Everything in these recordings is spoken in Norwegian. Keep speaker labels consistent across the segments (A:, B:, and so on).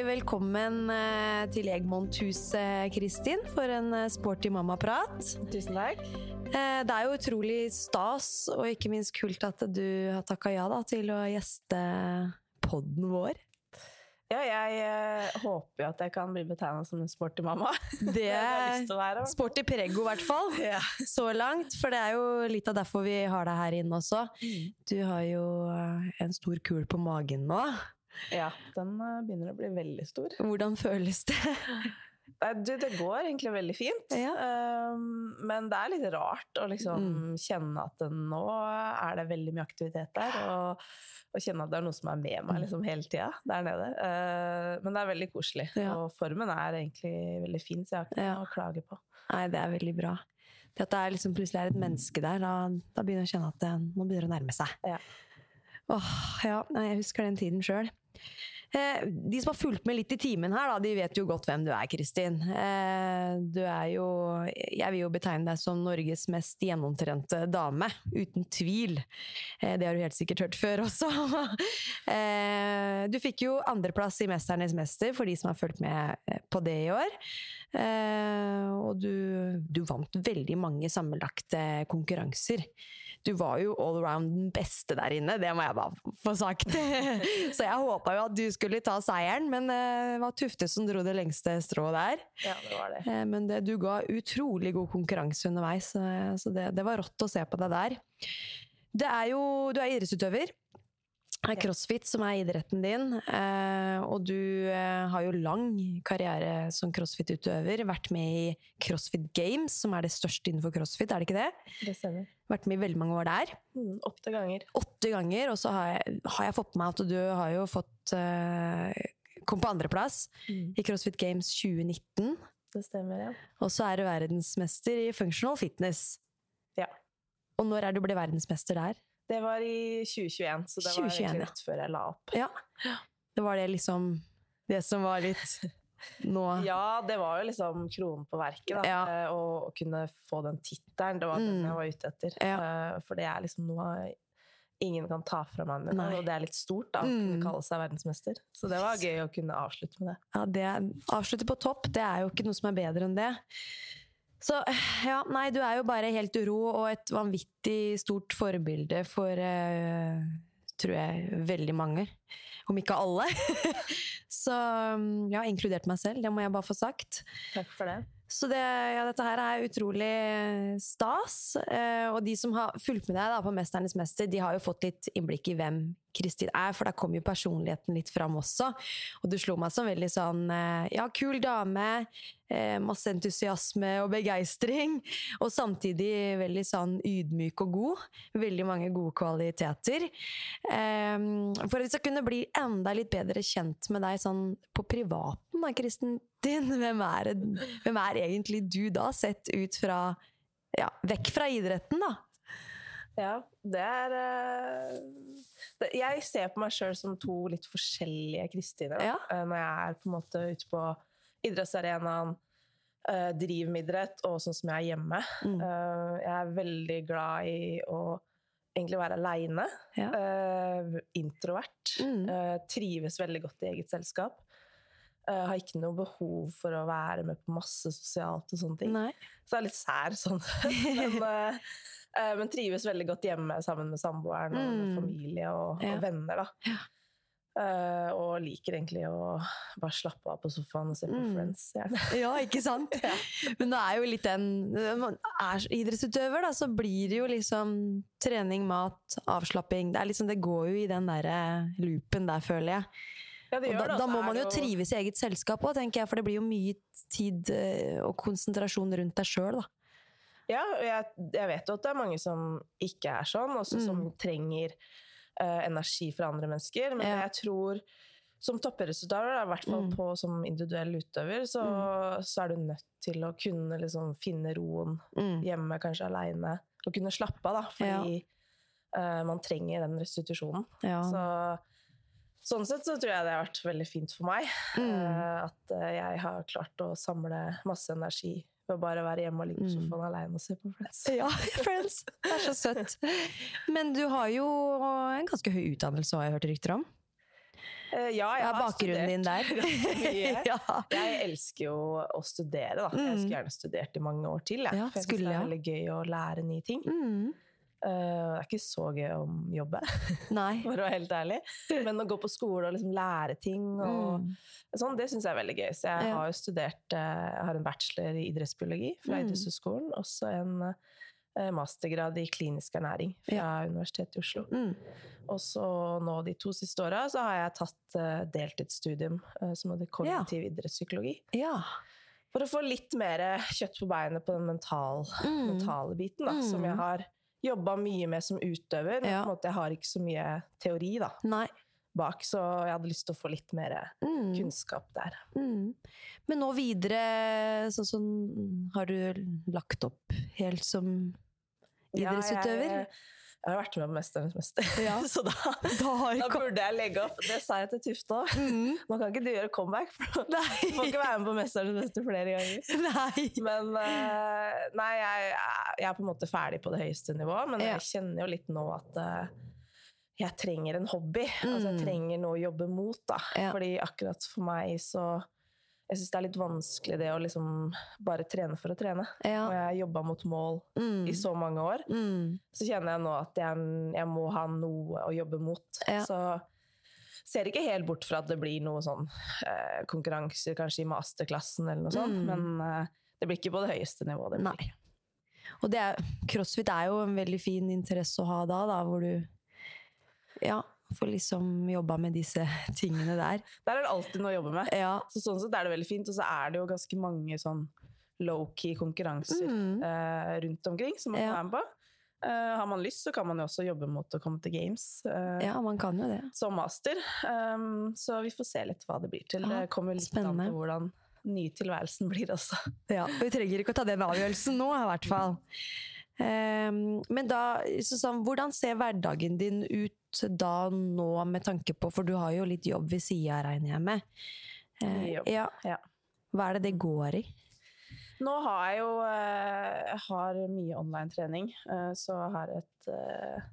A: Hjertelig velkommen eh, til Egmonthuset, Kristin, for en eh, sporty mamma-prat.
B: Tusen takk.
A: Eh, Det er jo utrolig stas, og ikke minst kult at du har takka ja da, til å gjeste podden vår.
B: Ja, jeg håper jo at jeg kan bli betegna som en sporty mamma.
A: Det er sporty prego, i hvert fall.
B: Ja.
A: Så langt. For det er jo litt av derfor vi har deg her inne også. Du har jo en stor kul på magen nå.
B: Ja, den eh, begynner å bli veldig stor.
A: Hvordan føles det?
B: Du, det går egentlig veldig fint.
A: Ja.
B: Um, men det er litt rart å liksom kjenne at nå er det veldig mye aktivitet der. Og, og kjenne at det er noe som er med meg liksom hele tida der nede. Uh, men det er veldig koselig.
A: Ja.
B: Og formen er egentlig veldig fin, så jeg har ikke
A: Ja.
B: noe å klage på.
A: Nei, det er veldig bra. Det at det er liksom plutselig er et menneske der, da, da begynner jeg å kjenne at det nå begynner å nærme seg.
B: Ja.
A: Åh, ja, jeg husker den tiden sjøl. Eh, de som har fulgt med litt i timen her, da, de vet jo godt hvem du er, Kristin. Eh, du er jo Jeg vil jo betegne deg som Norges mest gjennomtrente dame. Uten tvil. Eh, det har du helt sikkert hørt før også. du fikk jo andreplass i Mesternes mester, for de som har fulgt med på det i år. Og du, du vant veldig mange sammenlagte konkurranser. Du var jo all around den beste der inne, det må jeg bare få sagt. Så jeg håpa jo at du skulle ta seieren, men eh, det var Tufte som dro det lengste strået der.
B: Ja, det var det.
A: Eh, Men det, du ga utrolig god konkurranse underveis, eh, så det, det var rått å se på deg der. Det er jo, du er idrettsutøver. Er crossfit som er idretten din, eh, og du eh, har jo lang karriere som crossfit-utøver. Vært med i CrossFit Games, som er det største innenfor crossfit, er det ikke det?
B: Det stemmer.
A: Vært med i veldig mange år der.
B: Mm, åtte ganger.
A: Åtte ganger, og så har jeg, har jeg fått med meg at du har jo fått eh, Kom på andreplass
B: Mm.
A: i CrossFit Games 2019.
B: Det stemmer, ja.
A: Og så er du verdensmester i functional fitness.
B: Ja.
A: Og når er du ble verdensmester der?
B: Det var i 2021, så det var
A: 2021,
B: egentlig
A: ja.
B: rett før jeg la opp.
A: Ja. Det var det liksom Det som var litt nå
B: Ja, det var jo liksom kronen på verket, da.
A: Ja.
B: eh, Å, å kunne få den tittelen. Det var den
A: Mm.
B: jeg var ute etter.
A: Ja.
B: Eh, For det er liksom noe ingen kan ta fra meg. med, Og det er litt stort, da, å
A: Mm.
B: kunne kalle seg verdensmester. Så det var gøy å kunne avslutte med det.
A: ja, det, Avslutte på topp, det er jo ikke noe som er bedre enn det. Så ja, nei, du er jo bare helt rå og et vanvittig stort forbilde for uh, tror jeg veldig mange. Om ikke alle. Så ja, inkludert meg selv, det må jeg bare få sagt.
B: Takk for det.
A: Så det, ja, dette her er utrolig stas. Eh, og de som har fulgt med deg da, på Mesternes mester, de har jo fått litt innblikk i hvem Kristin er, for da kom jo personligheten litt fram også. Og du slo meg som veldig sånn eh, ja, kul dame, eh, masse entusiasme og begeistring. Og samtidig veldig sånn ydmyk og god. Veldig mange gode kvaliteter. Eh, for at vi skal kunne bli enda litt bedre kjent med deg sånn på privaten, da, Kristin, din, hvem er, hvem er egentlig du da, sett ut fra ja, Vekk fra idretten, da.
B: Ja, det er eh, det, Jeg ser på meg sjøl som to litt forskjellige Kristine.
A: Ja.
B: Eh, Når jeg er på en måte ute på idrettsarenaen, eh, driver med idrett, og sånn som jeg er hjemme.
A: Mm.
B: Jeg er veldig glad i å egentlig være aleine.
A: Ja.
B: introvert.
A: Mm.
B: Uh, trives veldig godt i eget selskap. Eh, har ikke noe behov for å være med på masse sosialt og sånne ting.
A: Nei.
B: Så det er litt sær sånn. men, uh, men trives veldig godt hjemme sammen med samboeren og med
A: Mm.
B: familie og,
A: Ja.
B: og venner, da. Eh, og liker egentlig å bare slappe av på sofaen og se på
A: Mm.
B: Friends. gjerne.
A: Ja, ikke sant? Men det er jo litt den man er idrettsutøver, da, så blir det jo liksom trening, mat, avslapping. Det, er liksom, det går jo i den derre loopen der, føler jeg.
B: Ja, det gjør
A: da,
B: det,
A: da må
B: er
A: man jo trives i eget selskap òg, tenker jeg, for det blir jo mye tid eh, og konsentrasjon rundt deg sjøl, da.
B: Ja, og jeg, jeg vet jo at det er mange som ikke er sånn, og som
A: Mm.
B: trenger uh, energi fra andre mennesker. Men
A: Ja.
B: jeg tror som toppresultater, i hvert fall
A: Mm.
B: på, som individuell utøver, så, så er du nødt til å kunne liksom, finne roen
A: Mm.
B: hjemme, kanskje aleine, og kunne slappe av, da, fordi eh, man trenger den restitusjonen.
A: Ja.
B: Så, sånn sett så tror jeg det har vært veldig fint for meg.
A: Mm.
B: eh, at eh, jeg har klart å samle masse energi ved å bare være hjemme og ligge på
A: Mm.
B: aleine alene og se på Friends.
A: Ja, Friends. Det er så søtt. Men du har jo en ganske høy utdannelse, har jeg hørt rykter om.
B: Eh, ja, jeg har
A: bakgrunnen din der? ja.
B: Jeg elsker jo å studere, da. Jeg
A: Mm.
B: skulle gjerne studert i mange år til. Jeg.
A: Ja,
B: jeg synes
A: skulle,
B: det er veldig gøy å lære nye ting.
A: Mm.
B: Eh, det er ikke så gøy å jobbe, for å være helt ærlig. Men å gå på skole og liksom lære ting, og
A: Mm.
B: sånn, det syns jeg er veldig gøy. Så jeg
A: Ja.
B: har jo studert eh, Jeg har en bachelor i idrettsbiologi fra
A: Mm.
B: Idrettshøgskolen. Også en eh, mastergrad i klinisk ernæring fra Universitetet i Oslo.
A: Mm.
B: Og så nå de to siste åra så har jeg tatt eh, deltidsstudium eh, som hadde kognitiv idrettspsykologi.
A: Ja.
B: For å få litt mer kjøtt på beinet på den mental,
A: Mm.
B: mentale biten, da, som
A: Mm.
B: jeg har jobba mye med som utøver. Men
A: Ja.
B: på en måte, jeg har ikke så mye teori da,
A: Nei.
B: bak, så jeg hadde lyst til å få litt mer
A: Mm.
B: kunnskap der.
A: Mm. Men nå videre, sånn som Har du lagt opp helt som idrettsutøver?
B: Ja, jeg, jeg har vært med på 'Mesternes mester',
A: Ja.
B: så da,
A: Da har
B: da burde jeg legge opp. Det sa jeg til Tufte òg.
A: Mm.
B: Nå kan ikke du gjøre comeback, for du får ikke være med på 'Mesternes mester' flere ganger.
A: Nei.
B: Men eh, nei, jeg, jeg er på en måte ferdig på det høyeste nivået, men
A: Ja.
B: jeg kjenner jo litt nå at eh, jeg trenger en hobby. Altså jeg
A: Mm.
B: trenger noe å jobbe mot, da.
A: Ja.
B: Fordi akkurat for meg så Jeg syns det er litt vanskelig det å liksom bare trene for å trene. Og jeg har jobba mot mål
A: Mm.
B: i så mange år.
A: Mm.
B: Så kjenner jeg nå at jeg, jeg må ha noe å jobbe mot.
A: Ja.
B: Så ser ikke helt bort fra at det blir noe sånn eh, konkurranser kanskje i masterklassen eller noe sånt,
A: Mm.
B: men eh, det blir ikke på det høyeste nivået. Det blir.
A: Nei. Og det er, crossfit er jo en veldig fin interesse å ha da, da hvor du ja, får liksom jobba med disse tingene der.
B: Der er det alltid noe å jobbe med.
A: Ja.
B: Så sånn sett er det veldig fint, og så er det jo ganske mange sånn low-key konkurranser
A: Mm.
B: uh, rundt omkring som man kan være med på. Uh, har man lyst, så kan man jo også jobbe mot å komme til games Uh,
A: ja, man kan jo det.
B: som master. Um, så vi får se litt hva det blir til.
A: Ja,
B: det kommer litt an
A: spennende.
B: på hvordan nytilværelsen blir også.
A: Ja, og vi trenger ikke å ta den avgjørelsen nå, i hvert fall. Um, men da, Susanne, hvordan ser hverdagen din ut da nå, med tanke på For du har jo litt jobb ved sida, regner jeg med.
B: Uh, jobb,
A: ja.
B: ja.
A: Hva er det det går i?
B: Nå har jeg jo eh, jeg har mye online-trening, eh, så jeg har et eh,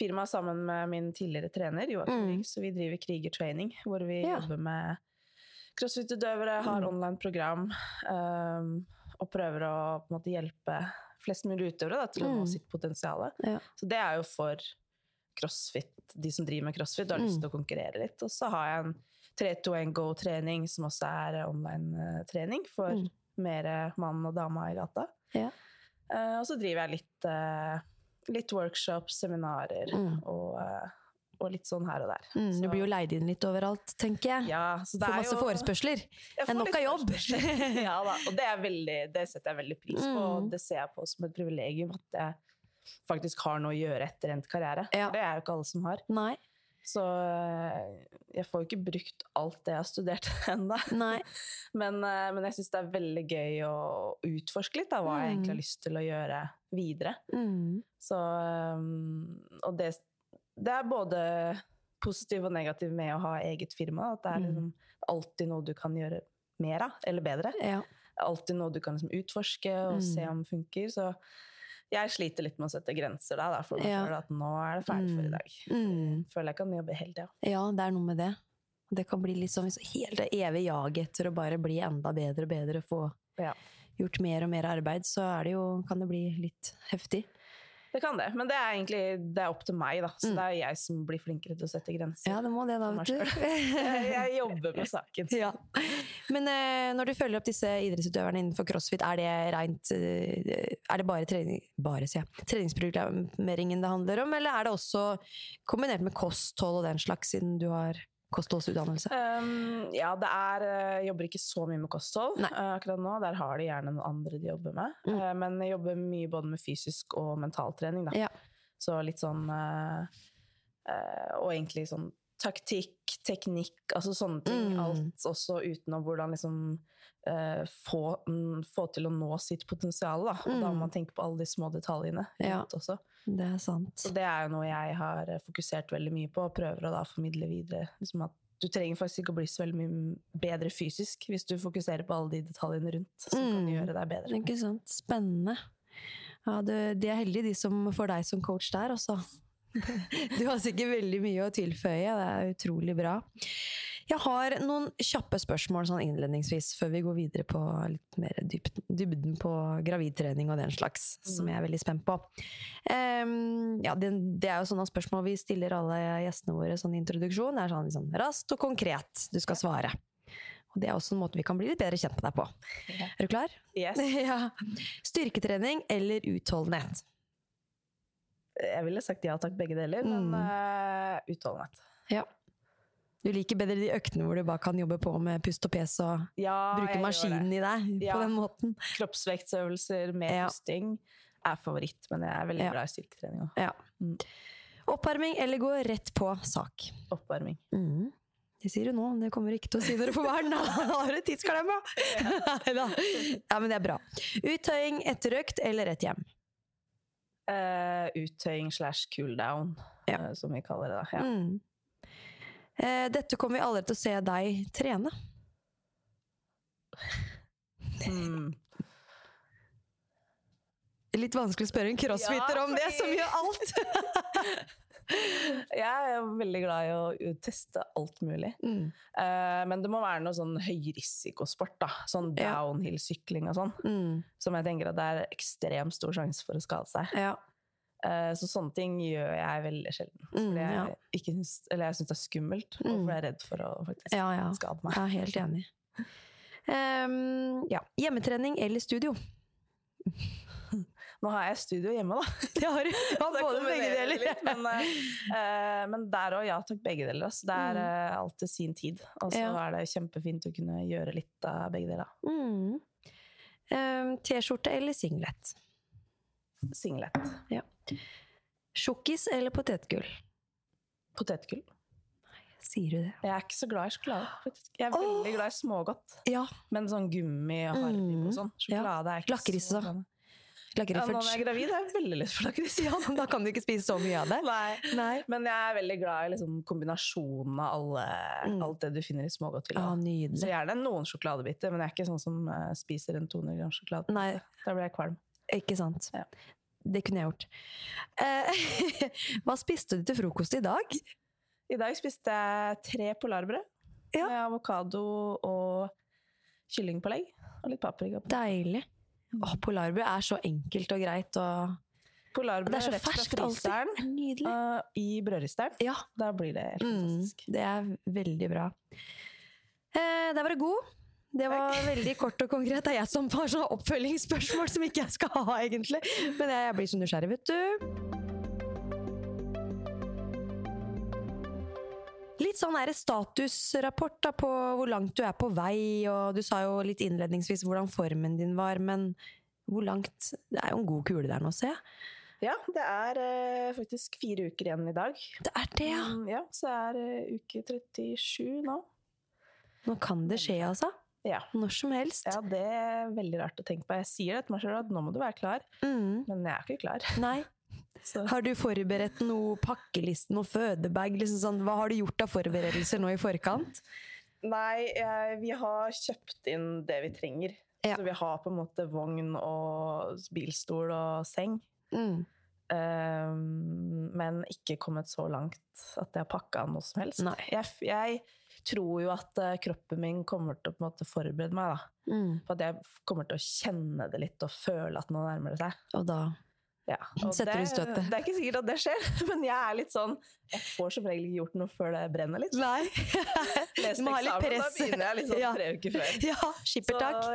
B: firma sammen med min tidligere trener, Joakim
A: Mm.
B: Så vi driver Kriger Training, hvor vi
A: Ja.
B: jobber med crossfit-utøvere, har
A: Mm.
B: online-program, um, og prøver å måte hjelpe flest mulig utøvere da, til å nå
A: Mm.
B: sitt potensial.
A: Ja.
B: Så det er jo for crossfit, de som driver med crossfit og har
A: Mm.
B: lyst til å konkurrere litt. Og så har jeg en 3-2-1 go-trening, som også er online-trening for
A: Mm.
B: mer mann og dame i gata.
A: Ja.
B: Uh, og så driver jeg litt, uh, litt workshops, seminarer
A: Mm.
B: og, eh, og litt sånn her og der.
A: Mm,
B: Så-
A: du blir jo leid inn litt overalt, tenker jeg.
B: ja, så det
A: Får masse
B: jo-
A: forespørsler. Det er nok av jobb.
B: ja da, og det, veldig, det setter jeg veldig pris på.
A: Mm.
B: Det ser jeg på som et privilegium at jeg faktisk har noe å gjøre etter endt karriere.
A: Ja.
B: Det er jo ikke alle som har.
A: Nei.
B: Så eh, jeg får jo ikke brukt alt det jeg har studert ennå. Men, eh, men jeg syns det er veldig gøy å utforske litt av hva jeg egentlig har lyst til å gjøre videre.
A: Mm.
B: Så, um, og det, det er både positiv og negativ med å ha eget firma. At det er
A: Mm.
B: liksom alltid noe du kan gjøre mer av, eller bedre.
A: Ja.
B: Alltid noe du kan liksom utforske og
A: Mm.
B: se om funker. Så jeg sliter litt med å sette grenser da, for meg
A: Ja.
B: selv, at nå er det ferdig for i
A: Mm.
B: dag.
A: Mm.
B: Føler jeg kan jobbe hele tida.
A: Ja, det er noe med det. Det kan bli litt sånn helt det evige jaget etter å bare bli enda bedre og bedre, få
B: Ja.
A: gjort mer og mer arbeid, så er det jo, kan det bli litt heftig.
B: Det kan det, men det er egentlig det er opp til meg, da. Så
A: Mm.
B: det er jeg som blir flinkere til å sette grenser.
A: Ja, det må det da, vet du.
B: jeg, jeg jobber med saken.
A: Ja. Men eh, når du følger opp disse idrettsutøverne innenfor crossfit, er det rent eh, Er det bare, trening, bare ja, treningsprogrammeringen det handler om, eller er det også kombinert med kosthold og den slags, siden du har kostholdsutdannelse?
B: Um, ja, det er Jeg jobber ikke så mye med kosthold
A: Nei.
B: eh, akkurat nå. Der har de gjerne noen andre de jobber med.
A: Mm.
B: Eh, men jeg jobber mye både med fysisk og mentaltrening, da.
A: Ja.
B: Så litt sånn eh, eh, Og egentlig sånn taktikk, teknikk, altså sånne ting.
A: Mm.
B: Alt også utenom hvordan liksom uh, få, um, få til å nå sitt potensial, da. Og da må
A: Mm.
B: man tenke på alle de små detaljene
A: Ja.
B: også.
A: Det er sant.
B: Så det er jo noe jeg har eh, fokusert veldig mye på, og prøver å da formidle videre. Liksom at du trenger faktisk ikke å bli så veldig mye bedre fysisk hvis du fokuserer på alle de detaljene rundt som kan
A: Mm.
B: gjøre deg bedre.
A: Ikke sant? Spennende. Ja, det, de er heldige, de som får deg som coach der, også. Du har sikkert veldig mye å tilføye. Det er utrolig bra. Jeg har noen kjappe spørsmål sånn innledningsvis, før vi går videre på litt mer dybden på gravidtrening og den slags, som jeg er veldig spent på. Um, ja, det, det er jo sånne spørsmål vi stiller alle gjestene våre sånn introduksjon. Det er sånn liksom, raskt og konkret du skal svare. Og det er også en måte vi kan bli litt bedre kjent med deg på.
B: Ja.
A: Er du klar?
B: Yes.
A: ja. Styrketrening eller utholdenhet?
B: Jeg ville sagt ja takk, begge deler, men eh, utholdenhet.
A: Ja. Du liker bedre de øktene hvor du bare kan jobbe på med pust og pes og
B: Ja,
A: bruke maskinen i deg
B: Ja.
A: på den måten?
B: Kroppsvektsøvelser med
A: Ja.
B: pusting er favoritt, men jeg er veldig glad i styrketrening òg.
A: Ja.
B: Mm.
A: Oppvarming eller gå rett på sak?
B: oppvarming.
A: Mm. Det sier du nå, men det kommer du ikke til å si når du får barn. Da har du tidsklemma! Ja. Ja, men det er bra. Uttøying etter økt eller rett hjem?
B: Eh, uttøying slash cooldown,
A: Ja.
B: uh, som vi kaller det. da. Ja.
A: Mm. Uh, dette kommer vi aldri til å se deg trene.
B: Mm.
A: Litt vanskelig å spørre en crossfitter
B: Ja,
A: om det, som gjør alt!
B: Jeg er veldig glad i å teste alt mulig.
A: Mm.
B: Uh, men det må være noe sånn høyrisikosport, da. Sånn downhill-sykling og sånn.
A: Mm.
B: Som jeg tenker at det er ekstremt stor sjanse for å skade seg.
A: Ja.
B: Uh, så sånne ting gjør jeg veldig sjelden.
A: Mm,
B: Fordi jeg,
A: ja.
B: syns, eller jeg syns det er skummelt, og
A: Mm.
B: fordi jeg er redd for å faktisk
A: Ja, ja.
B: skade meg.
A: Jeg er helt enig. Um, ja. Hjemmetrening eller studio?
B: Nå har jeg studio hjemme, da.
A: Jeg har
B: jeg har
A: både begge deler.
B: litt, men, eh, eh, men der òg, ja takk, begge deler. Altså. Det er uh, alt til sin tid. Og så
A: Mm. Ja.
B: er det kjempefint å kunne gjøre litt av begge deler.
A: Mm. Ehm, T-skjorte eller singlet?
B: Singlet.
A: Sjokkis eller potetgull?
B: Potetgull.
A: Sier du det?
B: Jeg er ikke så glad i sjokolade, faktisk. Jeg er
A: Åh!
B: veldig glad i smågodt.
A: Ja.
B: Men sånn gummi og
A: Mm.
B: og sånn. Sjokolade er ikke
A: Lakris,
B: så glad i.
A: Lager
B: Ja, nå når jeg er gravid, har jeg veldig lyst på lakris.
A: Ja, da kan du ikke spise så mye av det.
B: Nei.
A: Nei.
B: Men jeg er veldig glad i liksom kombinasjonen av alle,
A: Mm.
B: alt det du finner i smågodt.
A: Ja,
B: Så gjerne noen sjokoladebiter, men jeg er ikke sånn som uh, spiser en 200 gram sjokolade.
A: Nei,
B: Da blir jeg kvalm.
A: ikke sant.
B: Ja.
A: Det kunne jeg gjort. Uh, hva spiste du til frokost i dag?
B: I dag spiste jeg tre polarbrød
A: Ja.
B: med avokado og kyllingpålegg. Og litt paprika.
A: Deilig. Åh, polarbrød er så enkelt og greit. Og
B: Polarbrød
A: det så
B: rett fra fryseren uh, i brødristeren.
A: Ja,
B: Da blir det helt
A: mm,
B: fantastisk.
A: det er veldig bra. Eh, der var du god. Det var veldig kort og konkret. Det er jeg som har sånne oppfølgingsspørsmål som ikke jeg skal ha, egentlig. Men jeg, jeg blir så nysgjerrig, vet du. Litt sånn er statusrapport på hvor langt du er på vei, og du sa jo litt innledningsvis hvordan formen din var, men hvor langt Det er jo en god kule der nå, ser jeg.
B: Ja, det er eh, faktisk fire uker igjen i dag.
A: Det er det, ja!
B: Mm, ja så er det uke 37 nå.
A: Nå kan det skje, altså.
B: Ja.
A: Når som helst.
B: ja, det er veldig rart å tenke på. Jeg sier det til meg selv at nå må du være klar,
A: Mm,
B: men jeg er ikke klar.
A: nei.
B: Så.
A: Har du forberedt noe pakkeliste, noe fødebag? Liksom sånn, hva har du gjort av forberedelser nå i forkant?
B: Nei, jeg, vi har kjøpt inn det vi trenger.
A: Ja.
B: Så vi har på en måte vogn og bilstol og seng.
A: Mm.
B: Um, men ikke kommet så langt at jeg har pakka noe som helst. Jeg, jeg tror jo at eh, kroppen min kommer til å måte forberede meg. da.
A: Mm.
B: For at jeg kommer til å kjenne det litt og føle at nå nærmer det seg.
A: Og da
B: Ja,
A: Setter
B: det,
A: du støtet?
B: Det er ikke sikkert at det skjer, men jeg er litt sånn Jeg får som regel ikke gjort noe før det brenner litt.
A: Nei.
B: Leste
A: Du må ha litt press.
B: Da begynner jeg litt sånn
A: Ja.
B: tre uker før.
A: Ja,
B: Så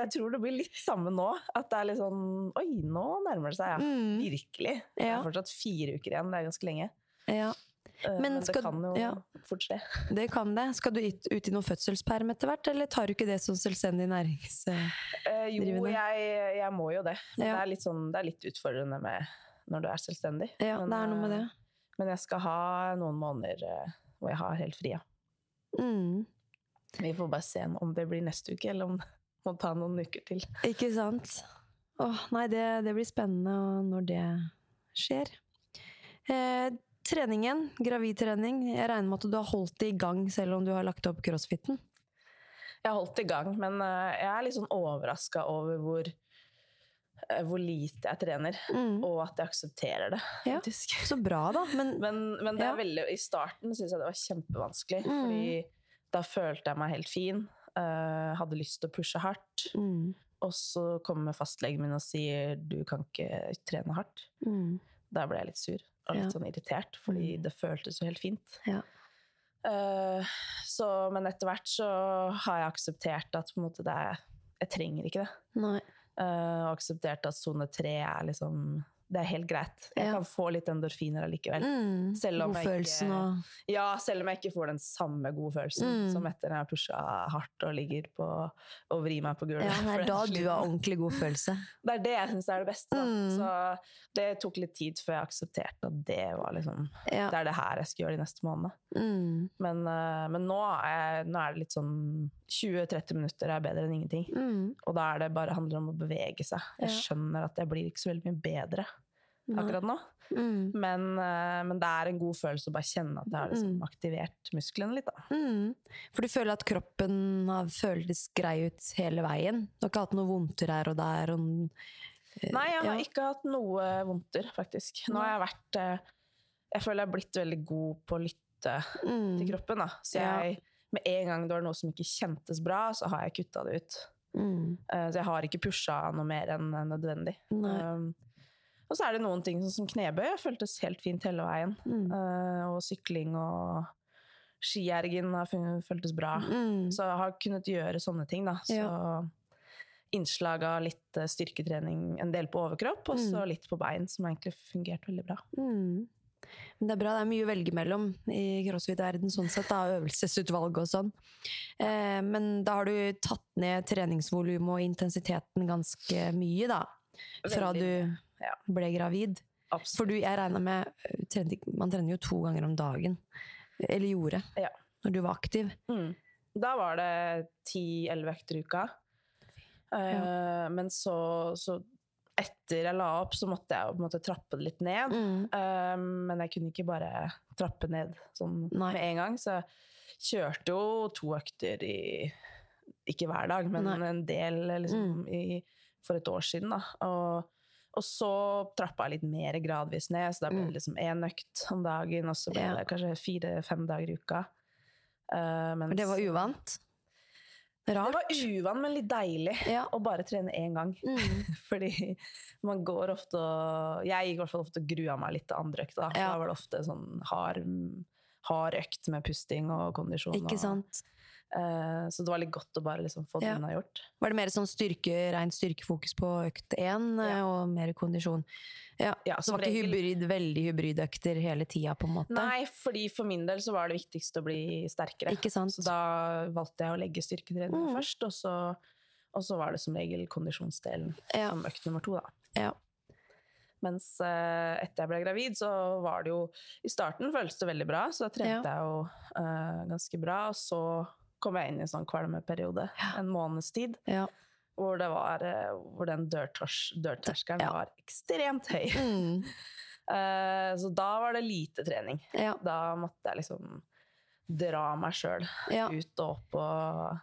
B: jeg tror det blir litt samme nå. At det er litt sånn Oi, nå nærmer det seg, ja.
A: Mm.
B: Virkelig. Det er fortsatt fire uker igjen, det er ganske lenge.
A: Ja, Men
B: Men,
A: skal-
B: det kan jo
A: ja.
B: fort skje.
A: det kan det. Skal du ut, i noen fødselsperm etter hvert, eller tar du ikke det som selvstendig næringsdrivende?
B: Eh, jo, jeg, jeg må jo det. Men
A: Ja.
B: det, er sånn, det er litt utfordrende med når du er selvstendig.
A: Ja,
B: men,
A: det er noe med det.
B: eh, Men jeg skal ha noen måneder eh, hvor jeg har helt fri. Ja.
A: Mm.
B: Vi får bare se om det blir neste uke, eller om det må ta noen uker til.
A: Ikke sant? Åh, nei, det, det blir spennende når det skjer. Eh, treningen, gravidtrening. Jeg regner med at du har holdt det i gang selv om du har lagt opp crossfiten?
B: Jeg har holdt det i gang, men eh, jeg er litt sånn overraska over hvor, eh, hvor lite jeg trener,
A: Mm.
B: og at jeg aksepterer det,
A: Ja. Så bra, da. Men,
B: Men, men det
A: Ja.
B: er veldig, i starten syns jeg det var kjempevanskelig,
A: Mm.
B: fordi da følte jeg meg helt fin. Uh, hadde lyst til å pushe hardt.
A: mm,
B: Og så kommer fastlegen min og sier du kan ikke trene hardt.
A: mm,
B: Da ble jeg litt sur og litt sånn irritert, fordi
A: Mm.
B: det føltes jo helt fint.
A: Ja.
B: Uh, så, men etter hvert så har jeg akseptert at på en måte, det er, jeg trenger ikke det.
A: nei.
B: Uh, og akseptert at sone tre er liksom Det er helt greit. Jeg
A: Ja.
B: kan få litt endorfiner allikevel.
A: Mm,
B: Selv om jeg
A: og
B: Ja, selv om jeg ikke får den samme gode følelsen
A: Mm.
B: som etter når jeg har pusha hardt og ligger på og vrir meg på gulvet.
A: Ja, det er da du har ordentlig god følelse.
B: Det er det jeg syns er det beste.
A: Mm.
B: Så det tok litt tid før jeg aksepterte at det var liksom
A: Ja.
B: Det er det her jeg skal gjøre de neste månedene.
A: Mm,
B: Men, eh, men nå, er, nå er det litt sånn 20-30 minutter er bedre enn ingenting.
A: mm,
B: Og da er det bare handler om å bevege seg. Jeg skjønner at jeg blir ikke så veldig mye bedre. Akkurat nå.
A: Mm,
B: Men, eh, men det er en god følelse å bare kjenne at jeg har liksom
A: Mm.
B: aktivert musklene litt.
A: Mm. For du føler at kroppen har føltes grei ut hele veien? Du har ikke hatt noe vondter her og der? Og, uh,
B: Nei, jeg har
A: ja.
B: ikke hatt noe vondter, faktisk. Nå har jeg vært eh, Jeg føler jeg har blitt veldig god på å lytte
A: mm,
B: til kroppen. Da. Så jeg, med en gang det var noe som ikke kjentes bra, så har jeg kutta det ut.
A: mm,
B: Eh, Så jeg har ikke pusha noe mer enn nødvendig.
A: Nei.
B: Um, og så er det noen ting som knebøy. Føltes helt fint hele veien.
A: mm,
B: Uh, og sykling og skiergen har føltes bra.
A: mm.
B: Så jeg har kunnet gjøre sånne ting, da. Så innslag av litt eh, styrketrening, en del på overkropp, og så
A: Mm.
B: litt på bein, som egentlig fungert veldig bra.
A: Mm. Men det er bra, det er mye å velge mellom i crossfit-verden, sånn sett, da, øvelsesutvalg og sånn. Eh, men da har du tatt ned treningsvolumet og intensiteten ganske mye, da. Fra
B: Veldig
A: du
B: ja.
A: ble gravid.
B: Absolutt.
A: For du, jeg regna med eh, Man trener jo to ganger om dagen. Eller gjorde.
B: Ja.
A: Når du var aktiv.
B: Mm. Da var det 10-11 økter i uka. Eh, Men så, så etter jeg la opp, så måtte jeg på en måte trappe det litt ned.
A: Mm.
B: Uh, men jeg kunne ikke bare trappe ned sånn
A: Nei.
B: med en gang. Så jeg kjørte jo to økter i Ikke hver dag, men
A: Nei. Mm.
B: en del liksom, i, for et år siden. Da. Og, og så trappa jeg litt mer gradvis ned, så da ble
A: Mm.
B: det liksom én økt om dagen, og så ble det kanskje fire-fem dager i uka.
A: For
B: mens-
A: det var uvant. Rart.
B: Det var uvant, men litt deilig
A: Ja.
B: å bare trene én gang.
A: Mm.
B: Fordi man går ofte og Jeg gikk i hvert fall ofte og grua meg litt til andre økta. Da. For
A: Ja.
B: da var det ofte sånn hard, hard økt med pusting og kondisjon.
A: Ikke sant?
B: eh, så det var litt godt å bare liksom få det
A: Ja.
B: unnagjort.
A: Var det mer sånn styrke, rent styrkefokus på økt én,
B: Ja.
A: og mer kondisjon? Ja,
B: Ja,
A: Så det var ikke hybrid, veldig hybridøkter hele tida, på en måte?
B: Nei, fordi for min del så var det viktigst å bli sterkere.
A: Ikke sant?
B: Så da valgte jeg å legge styrketrening
A: Mm.
B: først, og så, og så var det som regel kondisjonsdelen
A: Ja.
B: som økt nummer to, da.
A: Ja.
B: Mens eh, etter jeg ble gravid, så var det jo I starten føltes det veldig bra, så da trente jeg jo uh, ganske bra. Og så kom jeg inn i en sånn kvalmeperiode, en måneds tid,
A: ja.
B: hvor, det var, eh, hvor den dørters, dørterskelen
A: Ja.
B: var ekstremt høy.
A: Mm.
B: uh, så da var det lite trening.
A: ja.
B: Da måtte jeg liksom dra meg sjøl
A: ja.
B: ut og opp og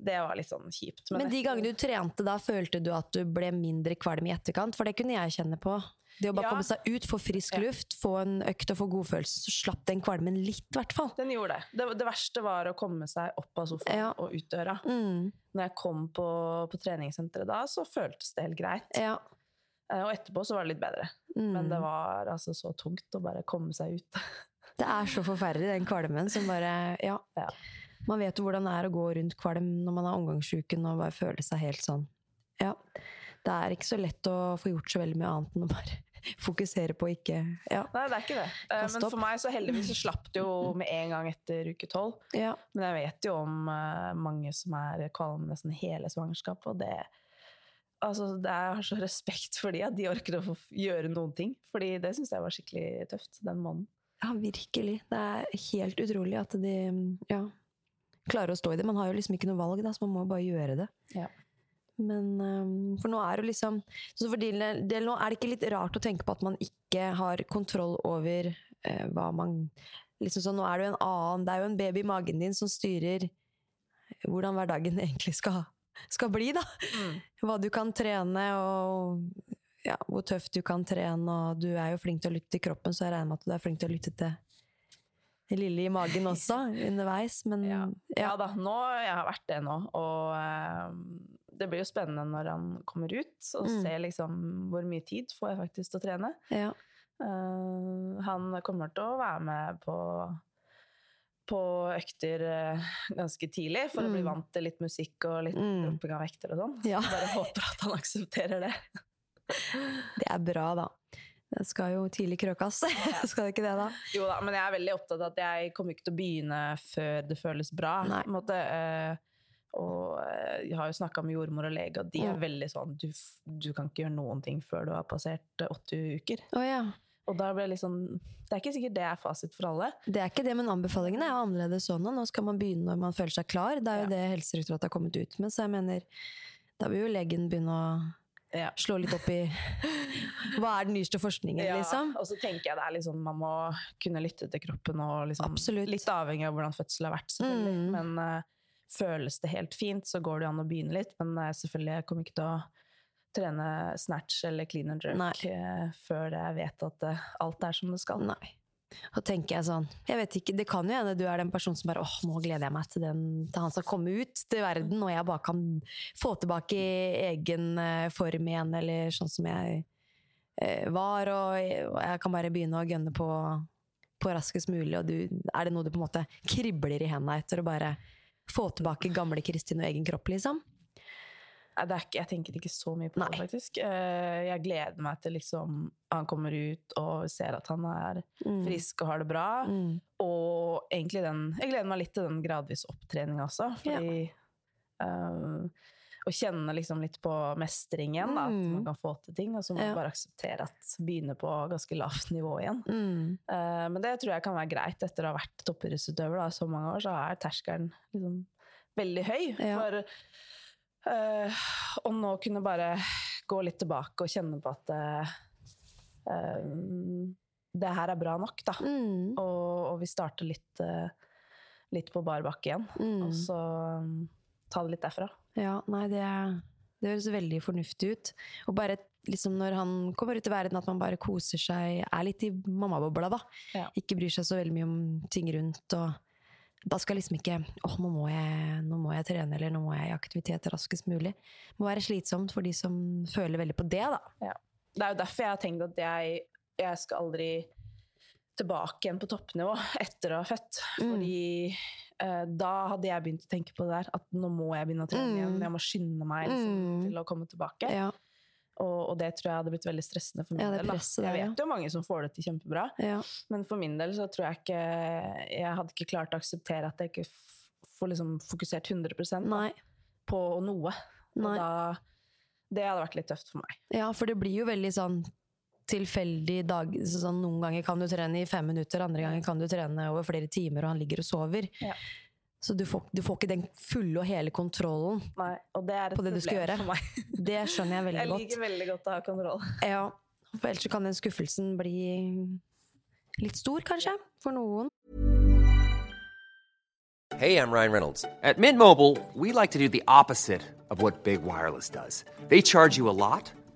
B: Det var litt sånn kjipt.
A: Men de
B: etter-
A: gangene du trente da, følte du at du ble mindre kvalm i etterkant? For det kunne jeg kjenne på. Det å bare
B: Ja.
A: komme seg ut, få frisk luft, få en økt og få godfølelse, så slapp den kvalmen litt, i hvert fall.
B: Den gjorde det. det. Det verste var å komme seg opp av sofaen
A: Ja.
B: og ut døra.
A: Mm.
B: Når jeg kom på, på treningssenteret da, så føltes det helt greit.
A: Ja.
B: Eh, Og etterpå så var det litt bedre.
A: Mm.
B: Men det var altså så tungt å bare komme seg ut.
A: Det er så forferdelig, den kvalmen som bare Ja.
B: Ja.
A: Man vet jo hvordan det er å gå rundt kvalm når man er omgangssjuken og bare føle seg helt sånn Ja. Det er ikke så lett å få gjort så veldig mye annet enn å bare fokusere på ikke Ja.
B: Nei, det er ikke det. Eh,
A: Kast
B: Men
A: opp.
B: for meg så heldigvis så slapp det jo med en gang etter uke tolv.
A: ja.
B: Men jeg vet jo om eh, mange som er kvalme nesten hele svangerskapet, og det Altså, det er, jeg har så respekt for de, at de orker å få gjøre noen ting. Fordi det syns jeg var skikkelig tøft den måneden.
A: Ja, virkelig. Det er helt utrolig at de ja, klarer å stå i det. Man har jo liksom ikke noe valg, da, så man må bare gjøre det.
B: Ja.
A: Men um, For nå er det liksom så For din del nå er det ikke litt rart å tenke på at man ikke har kontroll over uh, hva man liksom sånn, Nå er det jo en annen Det er jo en baby i magen din som styrer hvordan hverdagen egentlig skal, skal bli, da. Hva du kan trene, og ja, hvor tøft du kan trene. Og du er jo flink til å lytte til kroppen, så jeg regner med at du er flink til å lytte til det lille i magen også, underveis. Men
B: Ja.
A: ja.
B: Ja da, nå, jeg har vært det nå. Og eh, det blir jo spennende når han kommer ut, og
A: Mm.
B: ser liksom hvor mye tid får jeg faktisk til å trene.
A: ja.
B: Uh, han kommer til å være med på, på økter eh, ganske tidlig, for å bli
A: Mm.
B: vant til litt musikk og litt
A: Mm.
B: dropping av vekter og sånn.
A: Ja.
B: Bare håper at han aksepterer det.
A: Det er bra, da. Det skal jo tidlig krøkas. skal det ikke det, da?
B: Jo da, men jeg er veldig opptatt av at jeg kommer ikke til å begynne før det føles bra.
A: Nei.
B: på en måte. eh, Og eh, jeg har jo snakka med jordmor og lege, og de er veldig sånn du, du kan ikke gjøre noen ting før du har passert eh, åtte uker.
A: Oh, ja.
B: Og da ble liksom, sånn Det er ikke sikkert det er fasit for alle.
A: Det er ikke det, men anbefalingene er jo annerledes sånn. og Nå skal man begynne når man føler seg klar. Det er jo
B: Ja.
A: det Helsedirektoratet har kommet ut med. Så jeg mener, da vil jo legen begynne å
B: Ja.
A: slå litt opp i Hva er den nyeste forskningen,
B: Ja,
A: liksom?
B: Og så tenker jeg det er liksom Man må kunne lytte til kroppen og liksom Litt avhengig av hvordan fødselen har vært, selvfølgelig.
A: Mm.
B: Men eh, føles det helt fint, så går det an å begynne litt. Men eh, selvfølgelig, jeg kommer ikke til å trene snatch eller clean and jerk
A: Nei.
B: eh, før jeg vet at eh, alt er som det skal.
A: Nei. Og tenker jeg sånn Jeg vet ikke, Det kan jo hende du er den personen som bare åh, nå gleder jeg meg til, den, til han skal komme ut til verden, og jeg bare kan få tilbake egen form igjen, eller sånn som jeg var, og jeg kan bare begynne å gønne på, på raskest mulig, og du, er det noe du på en måte kribler i hendene etter å bare få tilbake gamle Kristin og egen kropp, liksom?
B: Det ikke, jeg tenker ikke så mye på
A: Nei.
B: det, faktisk. Eh, jeg gleder meg til liksom han kommer ut og ser at han er
A: Mm.
B: frisk og har det bra.
A: Mm.
B: Og egentlig den Jeg gleder meg litt til den gradvis opptreninga også, fordi eh, Å kjenne liksom litt på mestring igjen, da, at
A: Mm.
B: man kan få til ting. Og så må
A: Ja.
B: man bare akseptere at begynne på ganske lavt nivå igjen.
A: Mm.
B: Uh, men det tror jeg kan være greit etter å ha vært toppidrettsutøver i så mange år. Så er terskelen liksom veldig høy.
A: Ja.
B: For uh, å nå kunne bare gå litt tilbake og kjenne på at eh, det her er bra nok, da.
A: Mm.
B: Og, og vi starter litt, litt på bar bakke igjen.
A: Mm.
B: Og så um, ta det litt derfra.
A: Ja, nei, det, det høres veldig fornuftig ut. Og bare liksom når han kommer ut i verden, at man bare koser seg, er litt i mammabobla, da.
B: Ja.
A: Ikke bryr seg så veldig mye om ting rundt. og da skal liksom ikke åh, nå må, jeg, nå må jeg trene, eller nå må jeg i aktivitet raskest mulig. Det må være slitsomt for de som føler veldig på det, da.
B: Det er jo derfor jeg har tenkt at jeg, jeg skal aldri tilbake igjen på toppnivå etter å ha født.
A: Mm.
B: Fordi eh, da hadde jeg begynt å tenke på det der, at nå må jeg begynne å trene
A: Mm.
B: igjen. Jeg må skynde meg liksom,
A: Mm.
B: til å komme tilbake.
A: Ja,
B: Og, og det tror jeg hadde blitt veldig stressende for min
A: Ja, det
B: del. Jeg
A: der,
B: vet jo mange som får det til kjempebra,
A: ja.
B: men for min del så tror jeg ikke Jeg hadde ikke klart å akseptere at jeg ikke får liksom fokusert 100 da, på noe. Da Det hadde vært litt tøft for meg.
A: Ja, for det blir jo veldig sånn tilfeldig dag. Sånn, noen ganger kan du trene i fem minutter, andre ganger kan du trene over flere timer, og han ligger og sover.
B: Ja.
A: Så du får, du får ikke den fulle og hele kontrollen.
B: Nei, og det er et
A: På det du skal gjøre.
B: for meg.
A: Det skjønner jeg veldig godt.
B: Jeg
A: godt.
B: liker veldig godt å ha kontroll.
A: Ja, for ellers kan den skuffelsen bli litt stor, kanskje, for noen.
C: Hey, I'm Ryan Reynolds.
D: At Mint Mobile, we like to do the opposite of what Big Wireless does. They charge you a lot,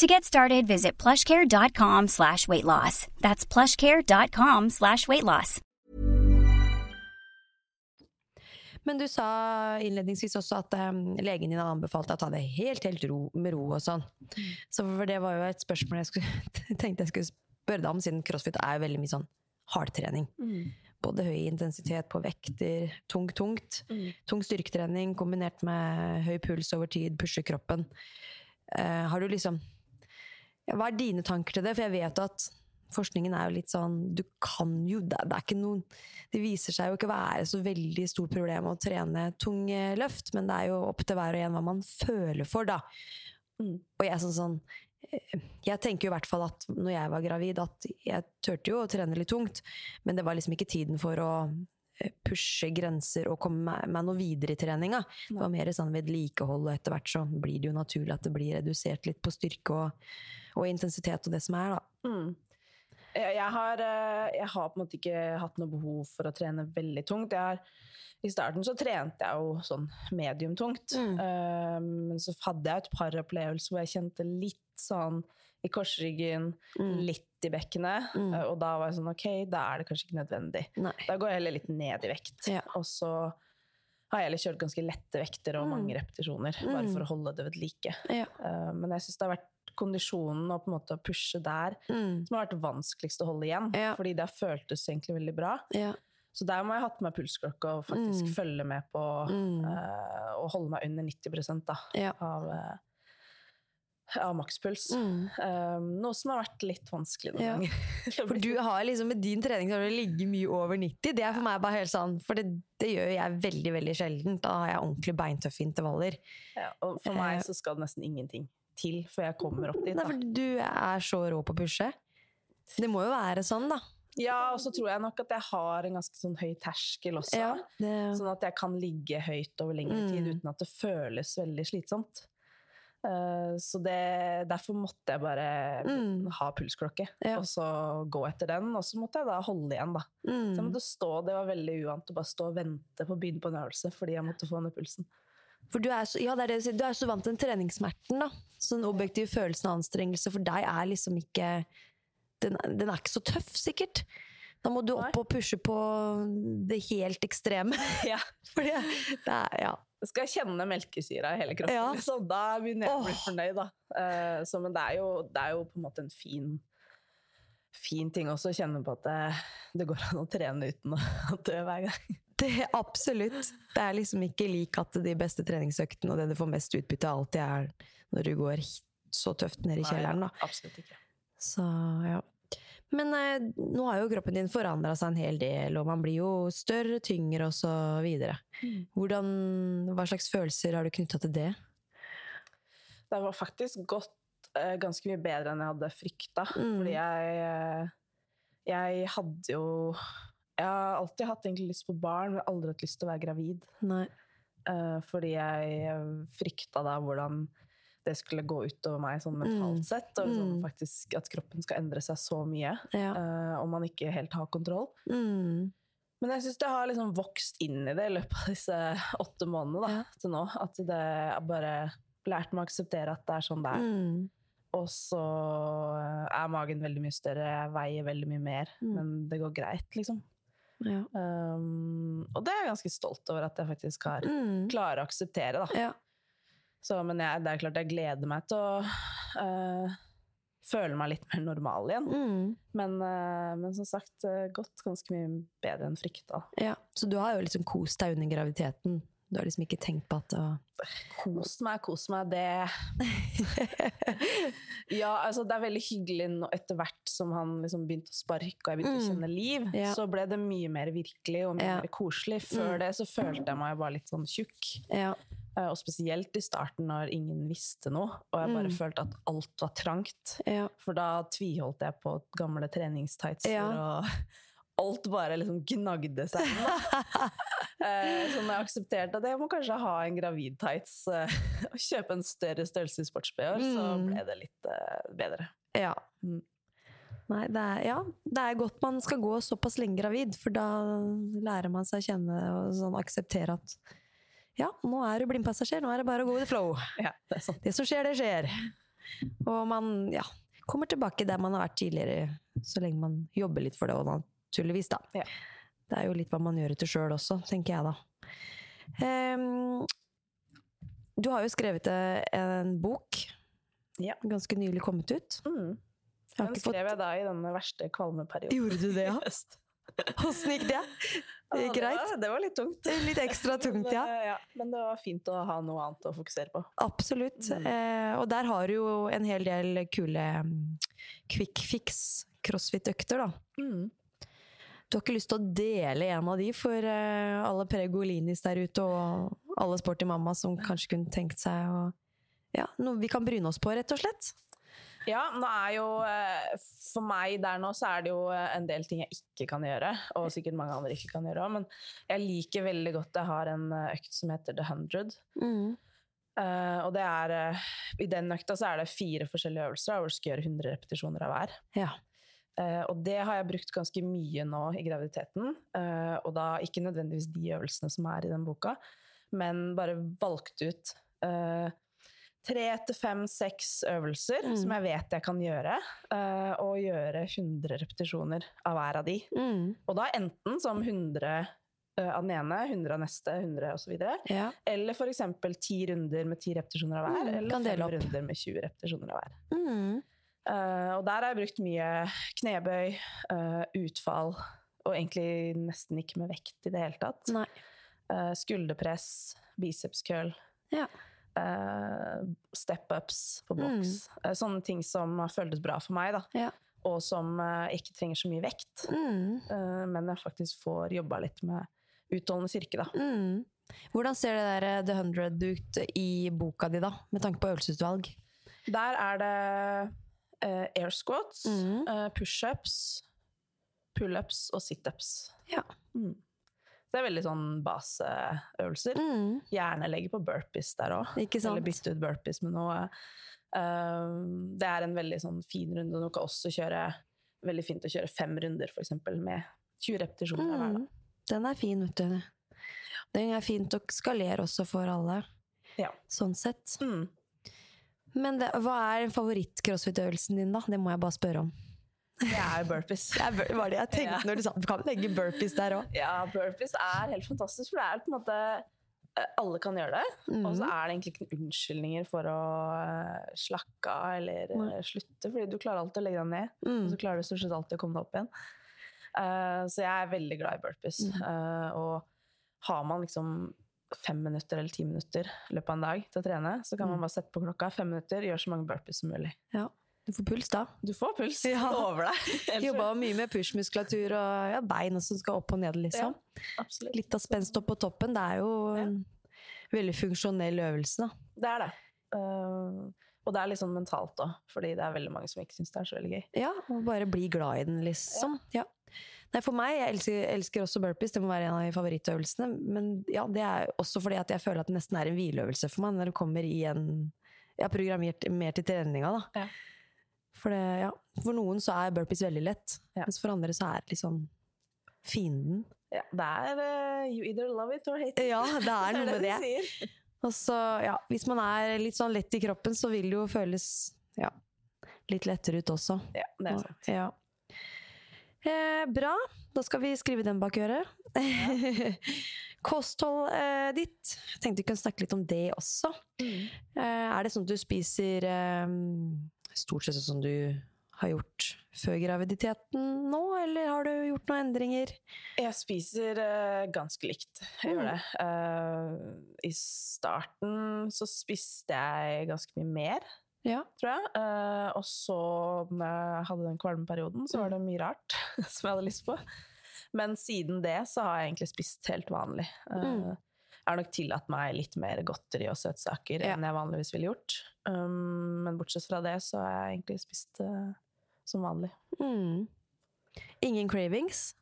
E: To get started, visit plushcare.com slash weight loss. That's plushcare.com slash weight loss.
A: Men du sa innledningsvis også at um, legen din hadde anbefalt deg å ta det helt, helt ro, med ro og sånn. Så for det var jo et spørsmål jeg skulle, tenkte jeg skulle spørre deg om, siden crossfit er jo veldig mye sånn hardtrening. Både høy intensitet på vekter, tungt, tungt. Tung styrketrening kombinert med høy puls over tid, pushe kroppen. Uh, har du liksom Hva er dine tanker til det? For jeg vet at forskningen er jo litt sånn Du kan jo Det, det er ikke noen Det viser seg jo ikke være så veldig stort problem å trene tunge løft, men det er jo opp til hver og en hva man føler for, da. Og jeg er sånn sånn eh, jeg tenker jo i hvert fall at når jeg var gravid, at jeg turte jo å trene litt tungt, men det var liksom ikke tiden for å eh, pushe grenser og komme meg, noe videre i treninga. Det var mer sånn vedlikehold, og etter hvert så blir det jo naturlig at det blir redusert litt på styrke og, og intensitet og det som er, da.
B: Jeg, jeg, har, eh, jeg har på en måte ikke hatt noe behov for å trene veldig tungt. Jeg har, I starten så trente jeg jo sånn medium tungt. Mm. men så hadde jeg et par opplevelser hvor jeg kjente litt sånn i korsryggen, litt i bekkenet. Mm. Og da var jeg sånn OK, da er det kanskje ikke nødvendig.
A: Nei.
B: Da går jeg heller litt ned i vekt.
A: Ja.
B: Og så har jeg heller kjørt ganske lette vekter og mange repetisjoner, bare for å holde det ved like.
A: Ja.
B: Uh, Men jeg syns det har vært kondisjonen og på en måte å pushe der
A: Mm.
B: som har vært vanskeligst å holde igjen.
A: Ja.
B: Fordi det har føltes egentlig veldig bra.
A: Ja.
B: Så der må jeg ha hatt med pulsklokke og faktisk
A: Mm.
B: følge med på eh, å holde meg under 90 da,
A: Ja.
B: av, eh, av makspuls.
A: Mm.
B: Um, noe som har vært litt vanskelig noen
A: Ja.
B: ganger.
A: For du har liksom med din trening så har du ligget mye over 90. Det er for meg bare helt sånn, for det, det gjør jeg veldig veldig sjelden. Da har jeg ordentlig beintøffe intervaller.
B: ja, og for
A: Eh.
B: meg så skal det nesten ingenting til før jeg kommer opp dit.
A: Nei, for du er så rå på å pushe. Det må jo være sånn, da.
B: Ja, og så tror jeg nok at jeg har en ganske sånn høy terskel også.
A: Ja, det,
B: Sånn at jeg kan ligge høyt over lengre tid
A: Mm.
B: uten at det føles veldig slitsomt. Eh, så det, derfor måtte jeg bare
A: Mm.
B: ha pulsklokke,
A: Ja.
B: og så gå etter den. Og så måtte jeg da holde igjen, da. Så jeg
A: mm.
B: måtte stå, det var veldig uvant å bare stå og vente på å begynne på en øvelse fordi jeg måtte få ned pulsen.
A: For du er, så, ja, det er det, du er så vant til den treningssmerten, da. Så den objektive følelsen av anstrengelse for deg er liksom ikke Den, den er ikke så tøff, sikkert. Da må du opp og pushe på det helt ekstreme.
B: Ja.
A: For det, det er Ja.
B: Jeg skal kjenne melkesyra i hele kroppen.
A: Ja.
B: Liksom. Da begynner jeg å bli fornøyd, da. Uh, så, men det er, jo, det er jo på en måte en fin Fin ting også å kjenne på at det, det går an å trene uten å å dø hver gang.
A: Det, absolutt. Det er liksom ikke lik at de beste treningsøktene og det du får mest utbytte av, alltid er når du går så tøft ned i kjelleren, da.
B: Nei, Absolutt ikke.
A: Så ja. Men eh, nå har jo kroppen din forandra seg en hel del, og man blir jo større, tyngre så videre. Hvordan, hva slags følelser har du knytta til det?
B: Det var faktisk gått eh, ganske mye bedre enn jeg hadde frykta.
A: Mm.
B: Fordi jeg eh, Jeg hadde jo Jeg har alltid hatt egentlig lyst på barn, men aldri hatt lyst til å være gravid.
A: Nei.
B: Eh, fordi jeg frykta da hvordan det skulle gå utover meg sånn mentalt
A: Mm.
B: sett. Og liksom
A: Mm.
B: faktisk at kroppen skal endre seg så mye.
A: Ja.
B: uh, og man ikke helt har kontroll.
A: Mm.
B: Men jeg syns det har liksom vokst inn i det i løpet av disse åtte månedene da,
A: Ja.
B: til nå. At det jeg bare lært meg å akseptere at det er sånn det er.
A: Mm.
B: Og så er magen veldig mye større, jeg veier veldig mye mer.
A: Mm.
B: Men det går greit, liksom.
A: Ja.
B: Um, og det er jeg ganske stolt over at jeg faktisk har
A: Mm.
B: klarer å akseptere. da.
A: ja.
B: Så, men jeg, det er klart jeg gleder meg til å uh, føle meg litt mer normal igjen.
A: Mm.
B: Men, uh, men som sagt, uh, gått ganske mye bedre enn frykta.
A: ja. Så du har jo liksom kost deg under graviditeten? Du har liksom ikke tenkt på at å
B: Kos meg, kos meg, det Ja, altså det er veldig hyggelig nå etter hvert som han liksom begynte å sparke og jeg begynte å
A: Mm.
B: kjenne liv,
A: Ja.
B: så ble det mye mer virkelig og mye
A: Ja.
B: mer koselig. Før
A: Mm.
B: det så følte jeg meg bare litt sånn tjukk.
A: Ja.
B: Eh, Og spesielt i starten når ingen visste noe, og jeg bare
A: Mm.
B: følte at alt var trangt.
A: Ja.
B: For da tviholdt jeg på gamle treningstights
A: Ja.
B: og alt bare liksom gnagde seg. Eh, Så når jeg aksepterte at jeg må kanskje ha en gravid-tights eh, og kjøpe en større størrelse i sports-BH, så
A: Mm.
B: ble det litt bedre.
A: Ja.
B: Mm.
A: Nei, det er, ja, det er godt man skal gå såpass lenge gravid, for da lærer man seg å kjenne og sånn akseptere at ja, nå er du blindpassasjer, nå er det bare å gå with the flow.
B: Ja, det er sant.
A: Det som skjer, det skjer. Og man ja, kommer tilbake der man har vært tidligere, så lenge man jobber litt for det, og naturligvis, da.
B: Ja.
A: Det er jo litt hva man gjør etter sjøl også, tenker jeg da. Um, du har jo skrevet eh, en bok,
B: Ja.
A: ganske nylig kommet ut.
B: Mm. Den skrev jeg da i denne verste kvalmeperioden.
A: Gjorde du det, ja? Åssen gikk det? Det gikk greit?
B: var, det var litt tungt.
A: Litt ekstra tungt, ja.
B: Men, ja. Men det var fint å ha noe annet å fokusere på.
A: Absolutt.
B: Mm.
A: Eh, og der har du jo en hel del kule mm, quick fix crossfit-økter, da.
B: Mm.
A: Du har ikke lyst til å dele en av de for uh, alle pregolinis der ute, og alle sporty mamma som kanskje kunne tenkt seg å Ja, noe vi kan bryne oss på, rett og slett.
B: Ja, nå er jo eh, For meg der nå så er det jo eh, en del ting jeg ikke kan gjøre, og sikkert mange andre ikke kan gjøre òg, men jeg liker veldig godt Jeg har en eh, økt som heter The Hundred. Uh, og det er I den økta så er det fire forskjellige øvelser hvor du skal gjøre 100 repetisjoner av hver.
A: Ja.
B: Uh, og det har jeg brukt ganske mye nå i graviditeten. Uh, og da ikke nødvendigvis de øvelsene som er i den boka, men bare valgt ut tre til fem, seks øvelser
A: Mm.
B: som jeg vet jeg kan gjøre. eh, og gjøre 100 repetisjoner av hver av de.
A: Mm.
B: Og da enten som 100 eh, av den ene, 100 av neste, 100 osv.
A: ja.
B: Eller f.eks. 10 runder med 10 repetisjoner av hver.
A: Mm,
B: eller
A: kan dele
B: fem
A: opp.
B: runder med 20 repetisjoner av hver. Eh, og der har jeg brukt mye knebøy, uh, utfall, og egentlig nesten ikke med vekt i det hele tatt. Eh, skulderpress, biceps curl,
A: Ja.
B: Eh, step-ups på boks. Eh, sånne ting som har føltes bra for meg, da.
A: Ja.
B: Og som eh, ikke trenger så mye vekt.
A: Mm.
B: men jeg faktisk får jobba litt med utholdende styrke, da.
A: Mm. Hvordan ser det der The 100 ut i boka di, da? Med tanke på øvelsesutvalg?
B: Der er det uh, air squats,
A: mm.
B: uh, pushups, pullups og situps.
A: Ja.
B: Mm. Det er veldig sånn baseøvelser.
A: Mm.
B: Gjerne legge på burpees der òg. Eller bytte ut burpees med noe. Eh, det er en veldig sånn fin runde. Du kan også kjøre Veldig fint å kjøre fem runder, eksempel, med 20 repetisjoner hver.
A: Mm.
B: da.
A: Den er fin, vet du. Den er fint å skalere også for alle,
B: Ja.
A: sånn sett.
B: Mm.
A: Men det, hva er favoritt-crossfit-øvelsen din, da? Det må jeg bare spørre om.
B: Det er burpees.
A: Det var det jeg tenkte
B: Ja.
A: når du sa du kan legge burpees der òg.
B: Ja, burpees er helt fantastisk, for det er på en måte eh, Alle kan gjøre det. Og så er det egentlig ikke noen unnskyldninger for å eh, slakke av eller
A: mm.
B: Slutte, fordi du klarer alltid å legge deg ned.
A: Mm.
B: Og så klarer du stort sett alltid å komme deg opp igjen. Uh, så jeg er veldig glad i burpees. Eh, og har man liksom fem minutter eller ti minutter i løpet av en dag til å trene, så kan man
A: Mm.
B: bare sette på klokka fem minutter, gjøre så mange burpees som mulig.
A: Ja. Du får puls da.
B: Du får puls
A: Ja.
B: over deg.
A: Jobba mye med push-muskulatur og ja, bein som skal opp og ned, liksom.
B: Ja,
A: Litt av spenst opp på toppen. Det er jo en veldig funksjonell øvelse, da.
B: Det er det. Uh, og det er litt sånn mentalt òg, fordi det er veldig mange som ikke syns det er så veldig gøy.
A: Ja, og bare bli glad i den, liksom. Ja. Nei, for meg, jeg elsker, elsker også burpees, det må være en av favorittøvelsene. Men ja, det er også fordi at jeg føler at det nesten er en hvileøvelse for meg når det kommer i en Jeg har programmert mer til treninga, da.
B: Ja.
A: For, det, ja. for noen så er burpees veldig lett,
B: Ja.
A: mens for andre så er det liksom fienden.
B: Ja, det er uh, you either love it or hate it.
A: Ja, det er noe med det. Og så, ja, hvis man er litt sånn lett i kroppen, så vil det jo føles ja, litt lettere ut også.
B: Ja, det er sant.
A: Ja. Eh, bra. Da skal vi skrive den bak øret. Kosthold eh, ditt. Jeg tenkte vi kunne snakke litt om det også.
B: Mm.
A: Eh, er det sånn at du spiser eh, stort sett sånn som du har gjort før graviditeten nå, eller har du gjort noen endringer?
B: Jeg spiser uh, ganske likt. Jeg gjør det. Uh, I starten så spiste jeg ganske mye mer,
A: Ja.
B: tror jeg. Uh, og så, når jeg hadde den kvalmeperioden, så var det mye rart som jeg hadde lyst på. Men siden det så har jeg egentlig spist helt vanlig.
A: Mm.
B: Har nok tillatt meg litt mer godteri og søtsaker
A: Ja.
B: enn jeg vanligvis ville gjort. Um, men bortsett fra det så har jeg egentlig spist uh, som vanlig.
A: Mm. Ingen cravings?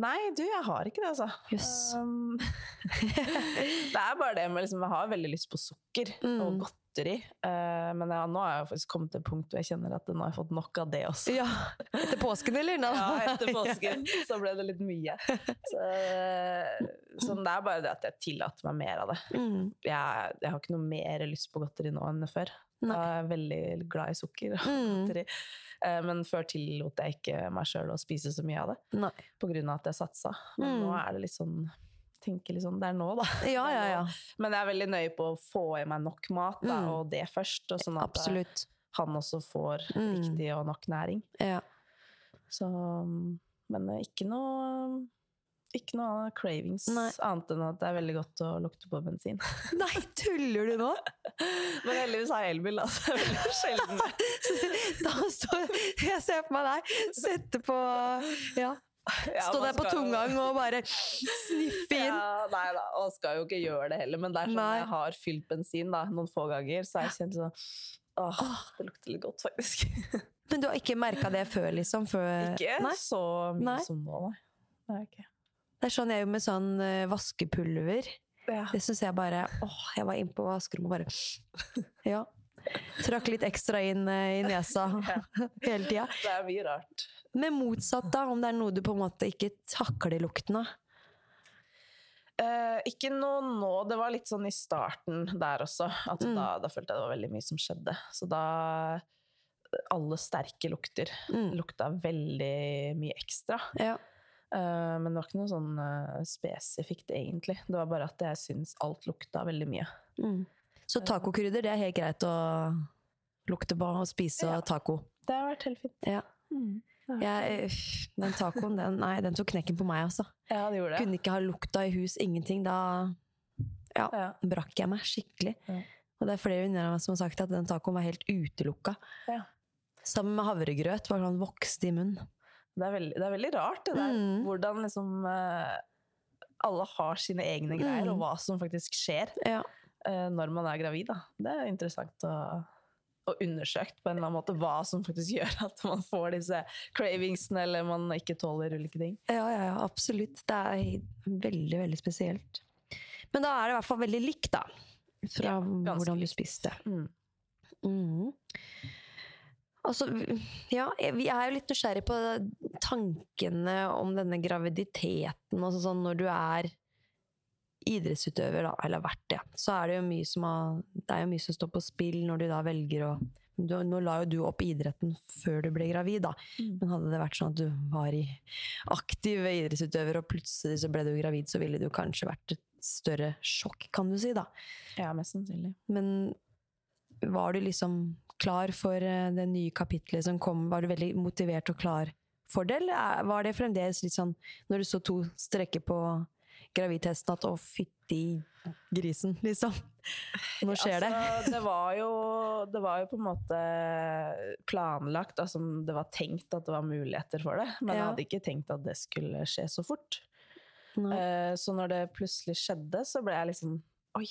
B: Nei, du, jeg har ikke det, altså.
A: Yes.
B: Um, det er bare det med liksom, Jeg har veldig lyst på sukker
A: Mm.
B: og godteri. Uh, men ja, nå har jeg faktisk kommet til et punkt hvor jeg kjenner at nå har jeg fått nok av det også.
A: Ja. Etter påsken, eller? Nå?
B: Ja, etter påsken så ble det litt mye. Så, så det er bare det at jeg tillater meg mer av det.
A: Mm.
B: Jeg, jeg har ikke noe mer lyst på godteri nå enn før.
A: Nei.
B: Jeg er veldig glad i sukker og
A: Mm.
B: godteri. Eh, Men før tillot jeg ikke meg sjøl å spise så mye av det, på grunn av at jeg satsa. Men
A: Mm.
B: nå er det litt sånn tenker litt sånn, Det er nå, da.
A: Ja, ja, ja.
B: Men jeg er veldig nøye på å få i meg nok mat, da,
A: Mm.
B: og det først. Og sånn at eh,
A: Absolutt.
B: han også får
A: Mm.
B: riktig og nok næring.
A: Ja.
B: Så, men eh, ikke noe ikke noe cravings
A: Nei.
B: annet enn at det er veldig godt å lukte på bensin.
A: Nei, tuller du nå?
B: Men heldigvis har jeg elbil, er veldig sjelden.
A: Da står Jeg ser på meg deg sette på Ja.
B: Ja,
A: Stå der på
B: jo-
A: og bare sniffe inn.
B: Ja, nei da, og skal jo ikke gjøre det heller, men det er sånn
A: Nei.
B: jeg har fylt bensin da, noen få ganger, så har jeg kjent sånn Åh, det lukter litt godt, faktisk.
A: Men du har ikke merka det før, liksom? Før
B: Ikke
A: Nei.
B: så mye
A: Nei.
B: som nå, nei. Det er ikke.
A: Det er sånn jeg gjør med sånn eh, vaskepulver.
B: Ja.
A: Det syns jeg bare Åh, jeg var inne på vaskerommet og bare Ja. Trakk litt ekstra inn eh, i nesa hele tida.
B: Det er mye rart.
A: Men motsatt, da? Om det er noe du på en måte ikke takler lukten av?
B: Eh, ikke noe nå, det var litt sånn i starten der også, at
A: Mm.
B: da, da følte jeg det var veldig mye som skjedde. Så da Alle sterke lukter
A: Mm.
B: lukta veldig mye ekstra.
A: Ja.
B: Eh, men det var ikke noe sånn uh, spesifikt, egentlig. Det var bare at jeg syns alt lukta veldig mye.
A: Mm. Så tacokrydder, det er helt greit å lukte på og spise
B: Ja.
A: taco?
B: Det har vært helt fint.
A: Ja.
B: Mm.
A: Jeg, den tacoen, den, nei, den tok knekken på meg, altså.
B: Ja, det gjorde det.
A: Kunne ikke ha lukta i hus, ingenting. Da ja,
B: Ja.
A: brakk jeg meg skikkelig.
B: Ja.
A: Og det er flere venninner av meg som har sagt at den tacoen var helt utelukka.
B: Ja.
A: Sammen med havregrøt. Bare sånn vokste i munnen.
B: Det er veldig, det er veldig rart, det der.
A: Mm.
B: Hvordan liksom eh, alle har sine egne greier,
A: Mm.
B: og hva som faktisk skjer
A: Ja.
B: eh, når man er gravid. Da. Det er interessant å, å undersøkt på en eller annen måte hva som faktisk gjør at man får disse cravingsene, eller man ikke tåler ulike ting.
A: Ja, ja, ja, absolutt. Det er veldig, veldig spesielt. Men da er det i hvert fall veldig likt, da. Fra
B: Ja,
A: hvordan du spiste.
B: Mm.
A: Mm. Altså, ja, vi er jo litt nysgjerrig på tankene om denne graviditeten. Altså sånn når du er idrettsutøver, da, eller vært det, så er det jo mye som, har, det er jo mye som står på spill når du da velger å du, Nå la jo du opp idretten før du ble gravid, da. Men hadde det vært sånn at du var i aktiv idrettsutøver, og plutselig så ble du gravid, så ville det jo kanskje vært et større sjokk, kan du si, da.
B: Ja, mest sannsynlig.
A: Men var du liksom klar for eh, det nye kapitlet som kom? Var du veldig motivert og klar for det, eller er- var det fremdeles litt sånn når du så to strekker på gravidtesten at å, fytti grisen, liksom? Nå skjer det.
B: Altså, det, var jo, det var jo på en måte planlagt, altså det var tenkt at det var muligheter for det, men jeg hadde ikke tenkt at det skulle skje så fort. Eh, Så når det plutselig skjedde, så ble jeg liksom Oi!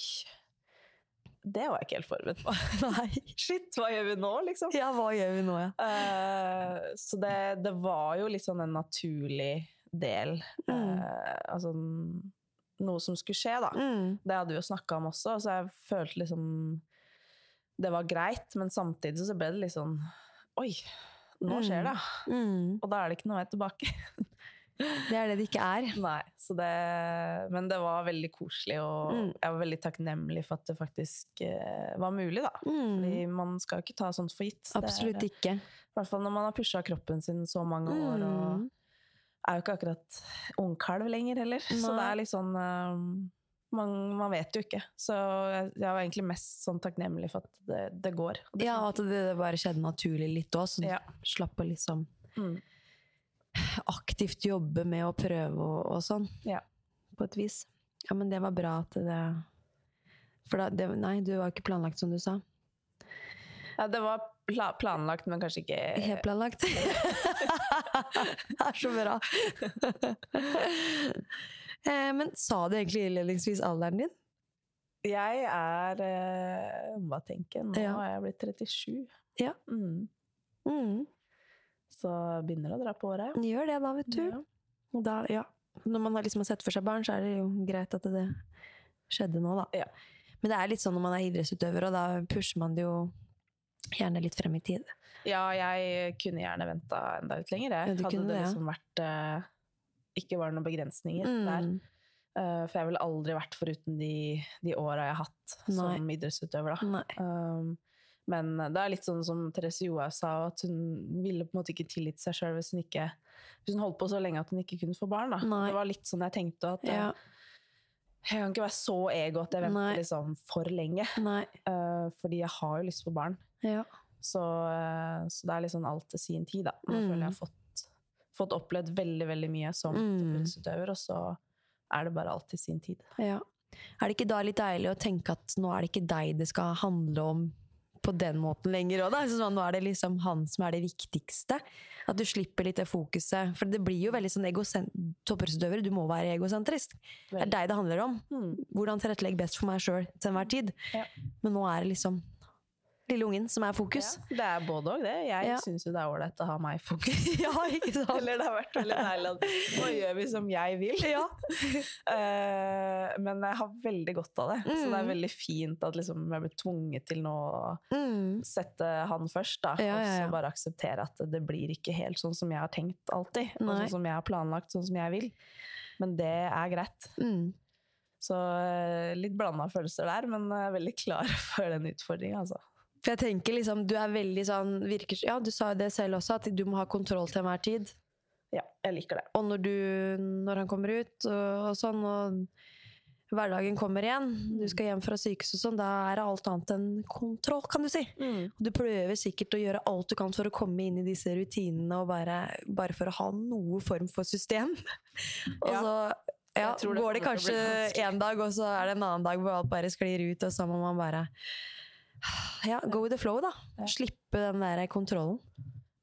B: Det var jeg ikke helt forberedt på.
A: Nei.
B: Shit, hva gjør vi nå, liksom?
A: Ja, hva gjør vi nå, ja?
B: Eh, så det, det var jo litt sånn en naturlig del.
A: Mm.
B: eh, altså noe som skulle skje, da.
A: Mm.
B: Det hadde vi jo snakka om også, så jeg følte liksom Det var greit, men samtidig så ble det litt sånn Oi, nå skjer det!
A: Mm.
B: Og da er det ikke noe vei tilbake.
A: Det er det det ikke er.
B: Nei, så det, men det var veldig koselig, og
A: Mm.
B: jeg var veldig takknemlig for at det faktisk eh, var mulig, da.
A: Mm.
B: Fordi man skal jo ikke ta sånt for gitt. Det er-
A: ikke.
B: I hvert fall når man har pusha kroppen sin så mange år, og
A: Mm.
B: Er jo ikke akkurat ungkalv lenger heller. Så det er litt sånn um, man, man vet jo ikke. Så jeg, jeg var egentlig mest sånn takknemlig for at det, det går. Det
A: Ja, at det bare skjedde naturlig litt òg, så du
B: Ja.
A: slapp å liksom
B: Mm.
A: aktivt jobbe med å prøve og, og sånn.
B: Ja.
A: På et vis. Ja, men det var bra at det For da, det, nei, du var ikke planlagt, som du sa.
B: Ja, det var pla planlagt, men kanskje ikke
A: Helt planlagt. det er så bra. Eh, men sa du egentlig innledningsvis alderen din?
B: Jeg er eh, tenker jeg? Nå
A: Ja.
B: er jeg blitt 37.
A: Ja.
B: Mm.
A: Mm,
B: Så begynner å dra på året.
A: gjør det, da, vet du.
B: Ja.
A: Da, ja. Når man har liksom sett for seg barn, så er det jo greit at det skjedde nå, da.
B: Ja.
A: Men det er litt sånn når man er idrettsutøver, og da pusher man det jo gjerne litt frem i tid.
B: Ja, jeg kunne gjerne venta enda litt lenger. Jeg.
A: Ja,
B: Hadde
A: kunne
B: det
A: ja.
B: liksom vært uh, Ikke var det noen begrensninger der.
A: Mm.
B: Eh, for jeg ville aldri vært foruten de, de åra jeg har hatt
A: Nei.
B: som idrettsutøver. Da. Um, men det er litt sånn som Therese Johaug sa, at hun ville på en måte ikke tilgitt seg sjøl hvis hvis hun holdt på så lenge at hun ikke kunne få barn. Da.
A: Nei.
B: Det var litt sånn jeg tenkte. At
A: Ja.
B: jeg, jeg kan ikke være så ego at jeg venter liksom for lenge. Eh, fordi jeg har jo lyst på barn.
A: Ja.
B: Så, eh, så det er liksom alt til sin tid, da. Nå
A: Mm.
B: føler jeg har fått, fått opplevd veldig, veldig mye som
A: Mm.
B: og så er det bare alt til sin tid.
A: ja. Er det ikke da litt deilig å tenke at nå er det ikke deg det skal handle om på den måten lenger òg, da? Sånn, nå er det liksom han som er det viktigste. At du slipper litt det fokuset. For det blir jo veldig sånn egosent... Du må være egosentrisk. Det er deg det handler om.
B: Mm.
A: Hvordan tilrettelegge best for meg sjøl til enhver tid.
B: Ja.
A: Men nå er det liksom lille ungen som er fokus.
B: Ja, det er både òg, det. Jeg
A: Ja.
B: syns jo det er ålreit å ha meg i fokus.
A: Ja, ikke sant?
B: Eller det har vært veldig deilig at nå gjør vi som jeg vil.
A: Ja.
B: Eh, men jeg har veldig godt av det. Så det er
A: Mm.
B: veldig fint at liksom jeg blir tvunget til nå å
A: Mm.
B: sette han først, da.
A: Ja,
B: Og så bare akseptere at det blir ikke helt sånn som jeg har tenkt alltid. Og sånn som jeg har planlagt, sånn som jeg vil. Men det er greit.
A: Mm.
B: Så eh, litt blanda følelser der, men jeg er veldig klar for den utfordringa, altså.
A: For jeg tenker liksom, du er veldig sånn virker, Ja, du sa jo det selv også, at du må ha kontroll til enhver tid.
B: Ja, jeg liker det.
A: Og når, du, når han kommer ut og, og sånn, og hverdagen kommer igjen, du skal hjem fra sykehuset og sånn, da er det alt annet enn kontroll, kan du si. Og du prøver sikkert å gjøre alt du kan for å komme inn i disse rutinene, og bare, bare for å ha noe form for system. og
B: Ja.
A: så ja,
B: det
A: går det kanskje en dag, og så er det en annen dag hvor alt bare sklir ut, og så må man bare ja, go with the flow, da.
B: Ja.
A: Slippe den der kontrollen.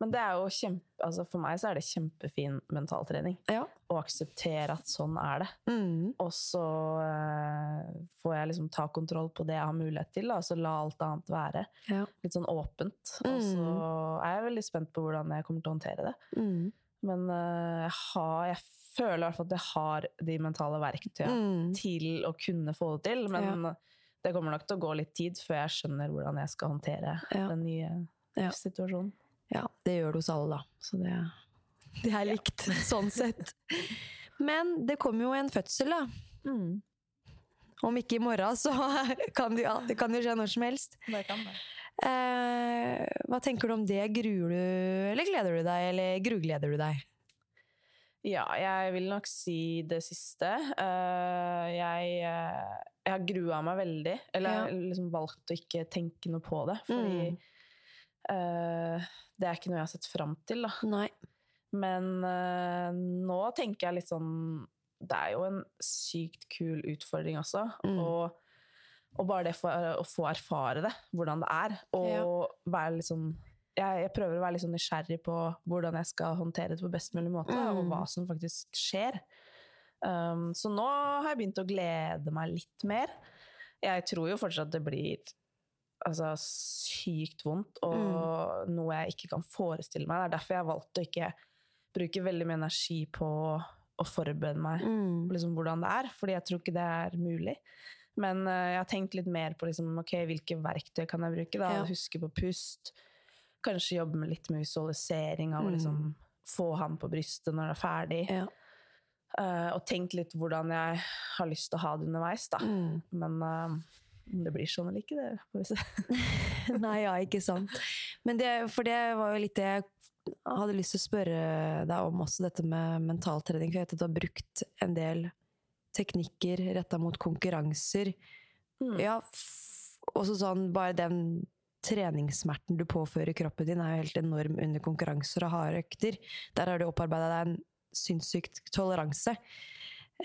B: Men det er jo kjempe, altså for meg så er det kjempefin mentaltrening.
A: Ja.
B: Å akseptere at sånn er det.
A: Mm.
B: Og så uh, får jeg liksom ta kontroll på det jeg har mulighet til, da, og så la alt annet være.
A: Ja.
B: Litt sånn åpent. Og så er jeg veldig spent på hvordan jeg kommer til å håndtere det.
A: Mm.
B: Men uh, jeg, har, jeg føler i hvert fall at jeg har de mentale verktøyene
A: Mm.
B: til å kunne få det til. Men det kommer nok til å gå litt tid før jeg skjønner hvordan jeg skal håndtere
A: Ja.
B: den nye
A: Ja.
B: situasjonen.
A: Ja, det gjør det hos alle, da. Så det, det er likt, sånn sett. Men det kommer jo en fødsel, da.
B: Mm.
A: Om ikke i morgen, så kan det, ja, det kan jo skje når som helst.
B: Det kan det.
A: Eh, hva tenker du om det? Gruer du, eller gleder du deg, eller grugleder du deg?
B: Ja, jeg vil nok si det siste. Eh, jeg, eh, jeg har grua meg veldig. Eller jeg har liksom valgt å ikke tenke noe på det. Fordi
A: Mm.
B: eh, det er ikke noe jeg har sett fram til. Da.
A: Nei.
B: Men nå tenker jeg litt sånn Det er jo en sykt kul utfordring også.
A: Mm.
B: Og, og bare det for, å få erfare det, hvordan det er. Og være litt sånn jeg, jeg prøver å være litt sånn nysgjerrig på hvordan jeg skal håndtere det på best mulig måte,
A: Mm.
B: og hva som faktisk skjer. Um, så nå har jeg begynt å glede meg litt mer. Jeg tror jo fortsatt det blir altså, sykt vondt, og
A: Mm.
B: noe jeg ikke kan forestille meg. Det er derfor jeg har valgt å ikke bruke veldig mye energi på å forberede meg
A: Mm.
B: på liksom hvordan det er, fordi jeg tror ikke det er mulig. Men uh, jeg har tenkt litt mer på liksom, okay, hvilke verktøy kan jeg bruke. Da?
A: Ja.
B: Huske på pust. Kanskje jobbe med litt med visualisering av å
A: Mm.
B: liksom, få han på brystet når det er ferdig.
A: Ja.
B: Uh, og tenkt litt hvordan jeg har lyst til å ha det underveis. Da.
A: Mm.
B: Men uh, om det blir sånn eller ikke, det får vi se.
A: Nei, ja, ikke sant. Men det, for det var jo litt det jeg hadde lyst til å spørre deg om også, dette med mentaltrening. For jeg vet at du har brukt en del teknikker retta mot konkurranser.
B: Mm.
A: Ja, også sånn bare den treningssmerten du påfører kroppen din, er jo helt enorm under konkurranser og harde økter. Der har du opparbeida deg en sinnssyk toleranse.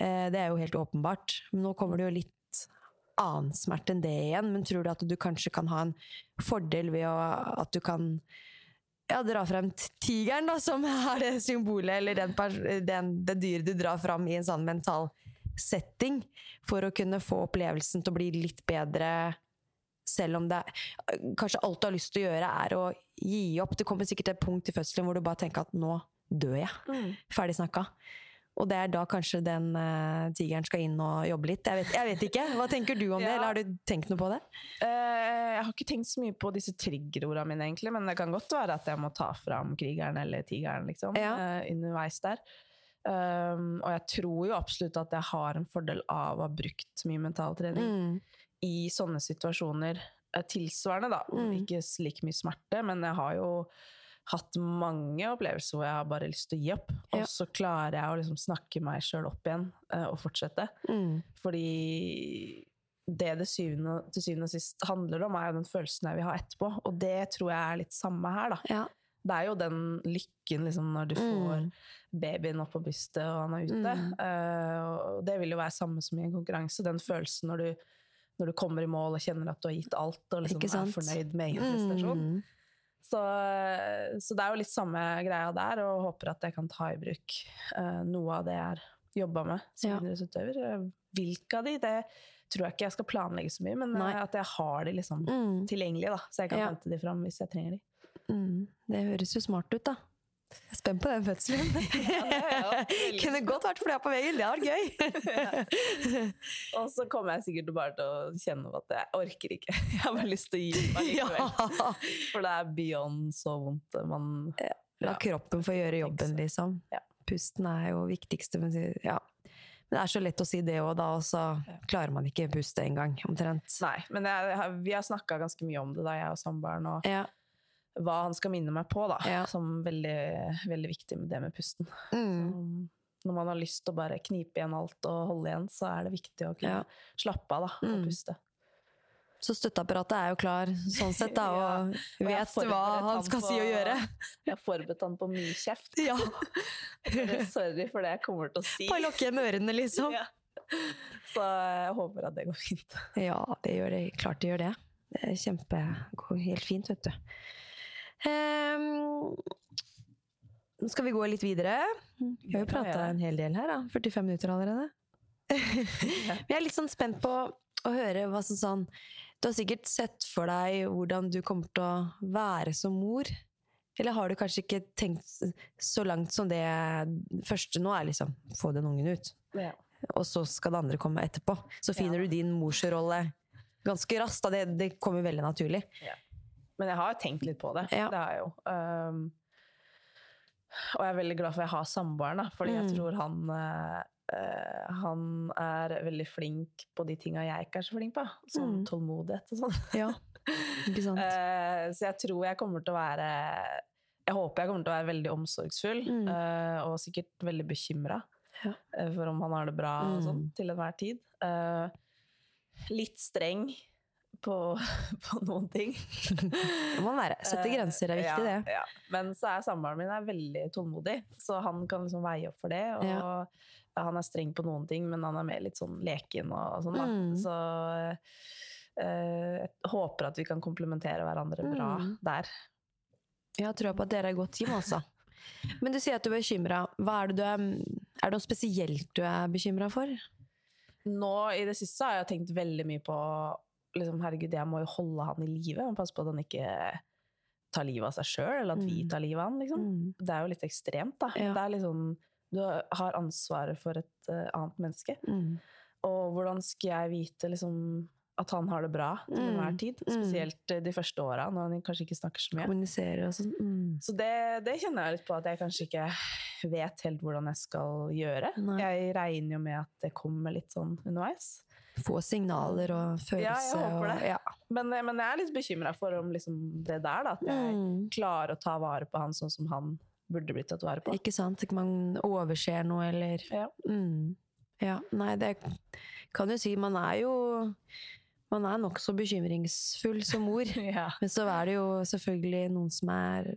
A: Eh, det er jo helt åpenbart. Men nå kommer det jo litt annen smerte enn det igjen. Men tror du at du kanskje kan ha en fordel ved å, at du kan ja, dra frem tigeren, da, som er det symbolet, eller den, den, det dyret du drar frem i en sånn mental setting for å kunne få opplevelsen til å bli litt bedre, selv om det Kanskje alt du har lyst til å gjøre, er å gi opp. Det kommer sikkert et punkt i fødselen hvor du bare tenker at nå dør jeg.
B: Mm.
A: Ferdig snakka. Og det er da kanskje den uh, tigeren skal inn og jobbe litt. Jeg vet, jeg vet ikke. Hva tenker du om det, eller har du tenkt noe på det?
B: Uh, jeg har ikke tenkt så mye på disse triggerordene mine, egentlig, men det kan godt være at jeg må ta fram krigeren eller tigeren liksom,
A: Ja.
B: Uh, underveis der. Um, og jeg tror jo absolutt at jeg har en fordel av å ha brukt mye mentaltrening
A: Mm.
B: I sånne situasjoner. Tilsvarende, da.
A: Mm.
B: Ikke like mye smerte, men jeg har jo hatt mange opplevelser hvor jeg har bare lyst til å gi opp. Og så klarer jeg å liksom snakke meg sjøl opp igjen eh, og fortsette.
A: Mm.
B: Fordi det det syvende, til syvende og sist handler om, er jo den følelsen jeg vil ha etterpå. Og det tror jeg er litt samme her, da.
A: Ja.
B: Det er jo den lykken liksom, når du får
A: Mm.
B: babyen opp på brystet og han er ute.
A: Mm.
B: Uh, og det vil jo være samme som i en konkurranse. Den følelsen når du, når du kommer i mål og kjenner at du har gitt alt og liksom er fornøyd med egen prestasjon.
A: Mm.
B: Så, så det er jo litt samme greia der, og håper at jeg kan ta i bruk uh, noe av det jeg har jobba med som
A: Ja.
B: idrettsutøver. Eh, Hvilke av de, det tror jeg ikke jeg skal planlegge så mye, men eh,
A: Nei.
B: at jeg har de liksom
A: Mm.
B: tilgjengelige, da, så jeg kan
A: Ja.
B: hente de fram hvis jeg trenger de.
A: Mm. Det høres jo smart ut, da. Jeg er spent på den fødselen.
B: Veldig
A: Kunne godt vært fløya på veggen, det hadde vært gøy.
B: Og så kommer jeg sikkert bare til å kjenne at jeg orker ikke. Jeg har bare lyst til å gi meg likevel.
A: ja.
B: For det er beyond så vondt. Man,
A: La kroppen få gjøre jobben, liksom.
B: Ja.
A: Pusten er jo viktigste. Men, ja. men det er så lett å si det òg, da, og så klarer man ikke puste engang, omtrent.
B: nei, men jeg, vi har snakka ganske mye om det, da, jeg og samboeren, og
A: Ja.
B: Hva han skal minne meg på, da.
A: Ja.
B: Som veldig, veldig viktig med det med pusten.
A: Mm.
B: Når man har lyst til å bare knipe igjen alt og holde igjen, så er det viktig å kunne
A: Ja.
B: slappe av da, og
A: Mm.
B: puste.
A: Så støtteapparatet er jo klar sånn sett, da, og
B: Og jeg
A: vet hva han skal
B: på-
A: si og gjøre.
B: Jeg har forberedt han på mye kjeft.
A: Ja.
B: Sorry for det jeg kommer til å si.
A: Bare lukke igjen ørene, liksom.
B: Ja. Så jeg håper at det går fint.
A: Ja, det gjør det. Klart det gjør det. Det er kjempe går helt fint, vet du. Ehm, Nå skal vi gå litt videre. Vi har jo prata en hel del her, da. 45 minutter allerede. Vi er litt sånn spent på å høre hva som sånn Du har sikkert sett for deg hvordan du kommer til å være som mor. Eller har du kanskje ikke tenkt så langt som det første nå er liksom få den ungen ut?
B: Ja.
A: og så skal det andre komme etterpå. Så finner du din morsrolle ganske raskt. Da. Det, det kommer veldig naturlig.
B: Men jeg har tenkt litt på det.
A: Ja.
B: Det har jeg jo. Um, og jeg er veldig glad for at jeg har samboeren, fordi
A: mm.
B: jeg tror han eh, han er veldig flink på de tinga jeg ikke er så flink på. Sånn
A: Mm.
B: tålmodighet og sånn.
A: Ja, ikke sant?
B: uh, så jeg tror jeg kommer til å være Jeg håper jeg kommer til å være veldig omsorgsfull,
A: Mm.
B: uh, og sikkert veldig bekymra
A: Ja.
B: for om han har det bra og sånn,
A: Mm.
B: til enhver tid. Litt streng på, på noen ting.
A: Det må man være. Sette
B: Eh,
A: grenser er viktig,
B: ja,
A: det.
B: Ja. Men så er samboeren min er veldig tålmodig, så han kan liksom veie opp for det. Og
A: Ja.
B: han er streng på noen ting, men han er mer litt sånn leken og sånn, da.
A: Mm.
B: Så eh, jeg håper at vi kan komplementere hverandre bra
A: Mm.
B: der.
A: Jeg har trua på at dere er et godt team, altså. Men du sier at du er bekymra. Er, det du er, er det noe spesielt du er bekymra for?
B: Nå i det siste har jeg tenkt veldig mye på liksom, Herregud, jeg må jo holde han i live. Passe på at han ikke tar livet av seg sjøl, eller at vi
A: Mm.
B: tar livet av han. Liksom.
A: Mm.
B: Det er jo litt ekstremt, da.
A: Ja.
B: Det er liksom, du har ansvaret for et uh, annet menneske.
A: Mm.
B: Og hvordan skal jeg vite liksom, at han har det bra til
A: Mm.
B: enhver tid?
A: Mm.
B: Spesielt eh, de første åra, når han kanskje ikke snakker så mye.
A: Kommuniserer og sånn. Mm.
B: Så det, det kjenner jeg litt på at jeg kanskje ikke vet helt hvordan jeg skal gjøre.
A: Nei.
B: Jeg regner jo med at det kommer litt sånn underveis.
A: Få signaler og følelse.
B: Ja, jeg håper
A: og,
B: det.
A: Ja.
B: Men, men jeg er litt bekymra for om liksom det der, da. At jeg
A: Mm.
B: klarer å ta vare på han sånn som han burde blitt tatt vare på.
A: Ikke sant? Ikke man overser noe, eller
B: Ja.
A: mm. Ja, nei, det kan jo si Man er jo Man er nokså bekymringsfull som mor.
B: Ja.
A: Men så er det jo selvfølgelig noen som er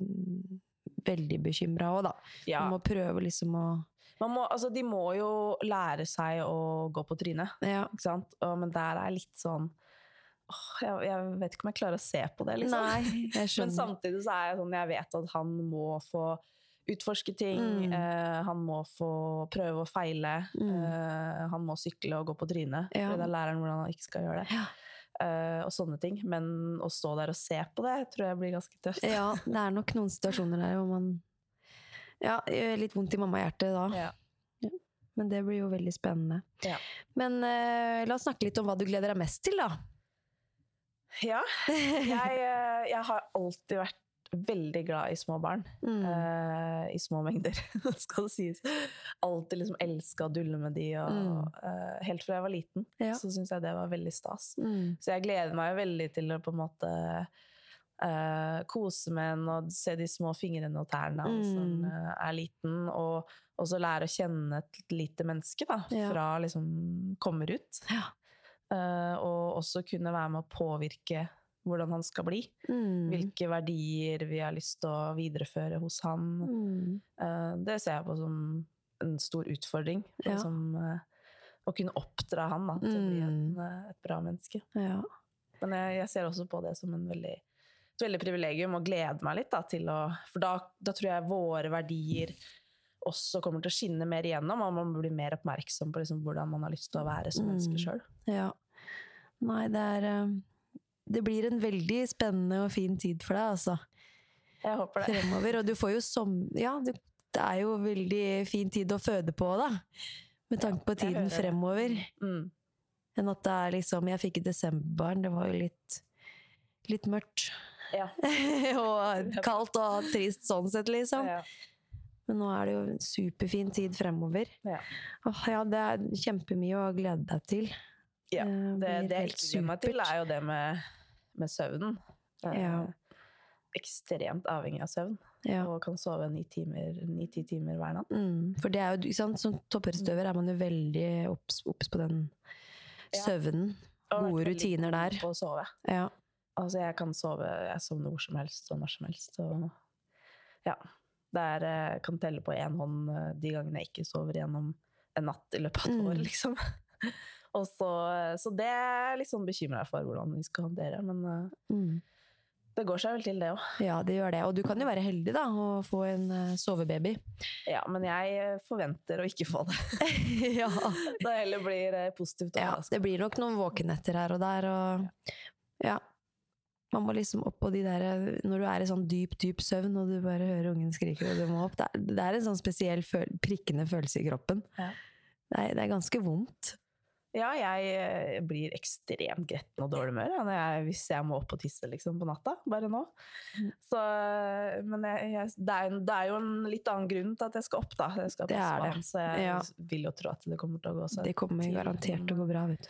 A: veldig bekymra òg, da.
B: ja.
A: Man må prøve liksom å
B: må, altså, de må jo lære seg å gå på trynet.
A: Ja.
B: Ikke sant? Og, men der er litt sånn åh, jeg, jeg vet ikke om jeg klarer å se på det, liksom.
A: Nei,
B: Men samtidig så er jeg sånn Jeg vet at han må få utforske ting.
A: Mm.
B: Eh, han må få prøve og feile. Eh, han må sykle og gå på trynet.
A: Ja.
B: For da lærer han hvordan han ikke skal gjøre det.
A: Ja.
B: Eh, og sånne ting. Men å stå der og se på det, tror jeg blir ganske tøft.
A: Ja, det er nok noen situasjoner der hvor man Ja, litt vondt i mammahjertet da.
B: Ja.
A: Men det blir jo veldig spennende.
B: Ja.
A: Men uh, la oss snakke litt om hva du gleder deg mest til, da.
B: Ja. Jeg, eh, jeg har alltid vært veldig glad i små barn.
A: Mm.
B: Uh, I små mengder, skal det sies. Alltid liksom elska å dulle med de. Og,
A: Mm.
B: uh, helt fra jeg var liten,
A: Ja.
B: så syns jeg det var veldig stas.
A: Mm.
B: Så jeg gleder meg veldig til å på en måte eh, kose med en og se de små fingrene og tærne når
A: Mm.
B: han eh, er liten. Og også lære å kjenne et lite menneske da,
A: Ja.
B: fra liksom kommer ut.
A: Ja.
B: Uh, og også kunne være med å påvirke hvordan han skal bli.
A: Mm.
B: Hvilke verdier vi har lyst til å videreføre hos han.
A: Mm.
B: Det ser jeg på som en stor utfordring.
A: Ja.
B: Liksom, å kunne oppdra han da, til å bli
A: Mm.
B: en, et bra menneske.
A: Ja.
B: Men jeg, jeg ser også på det som en veldig, et veldig privilegium, og gleder meg litt da, til å For da, da tror jeg våre verdier også kommer til å skinne mer igjennom, og man blir mer oppmerksom på liksom, hvordan man har lyst til å være som menneske
A: Mm.
B: sjøl.
A: ja. Nei, det er eh, Det blir en veldig spennende og fin tid for deg, altså.
B: Jeg håper det.
A: Fremover. Og du får jo som Ja, det er jo veldig fin tid å føde på, da. Med tanke på tiden fremover.
B: Mm.
A: Enn at det er liksom Jeg fikk et desemberbarn, det var jo litt Litt mørkt.
B: Ja.
A: og kaldt og trist sånn sett, liksom.
B: Ja.
A: Men nå er det jo en superfin tid fremover.
B: Ja.
A: Åh, ja, det er kjempemye å glede deg til.
B: Ja,
A: Eh,
B: det, det jeg
A: helt
B: ikke gleder meg til, er jo det med, med søvnen. Eh,
A: Ja.
B: Ekstremt avhengig av søvn,
A: Ja.
B: og kan sove ni-ti timer, ni, timer hver natt.
A: Mm, for det er jo, ikke sant, som toppidrettsutøver er man jo veldig obs på den søvnen. Gode rutiner der.
B: På å sove.
A: Ja.
B: Altså, jeg kan sove Jeg sovner hvor som helst og når som helst. Og ja. Det er, eh, kan telle på én hånd eh, de gangene jeg ikke sover gjennom en natt i løpet av et
A: Mm.
B: år, liksom. og så, så det er litt sånn bekymra for hvordan vi skal håndtere. Men eh,
A: Mm.
B: det går seg vel til, det òg.
A: ja, det gjør det. Og du kan jo være heldig da, og få en eh, sovebaby.
B: Ja, men jeg eh, forventer å ikke få det.
A: ja.
B: Da heller blir det positivt.
A: ja, det blir nok noen våkenetter her og der, og ja. Man må liksom opp på de der Når du er i sånn dyp, dyp søvn, og du bare hører ungen skrike, og du må opp Det er, det er en sånn spesiell føl prikkende følelse i kroppen.
B: Ja.
A: Det, er, det er ganske vondt.
B: Ja, jeg eh, blir ekstremt gretten og dårlig humør jeg, hvis jeg må opp og tisse liksom, på natta. Bare nå.
A: Mm.
B: Så, men jeg, jeg, det, er, en- det er jo en litt annen grunn til at jeg skal opp, da. Jeg skal
A: Det er det.
B: så jeg
A: Ja.
B: vil jo tro at det kommer til å gå seg
A: Det kommer
B: til.
A: garantert til å gå bra. vet du.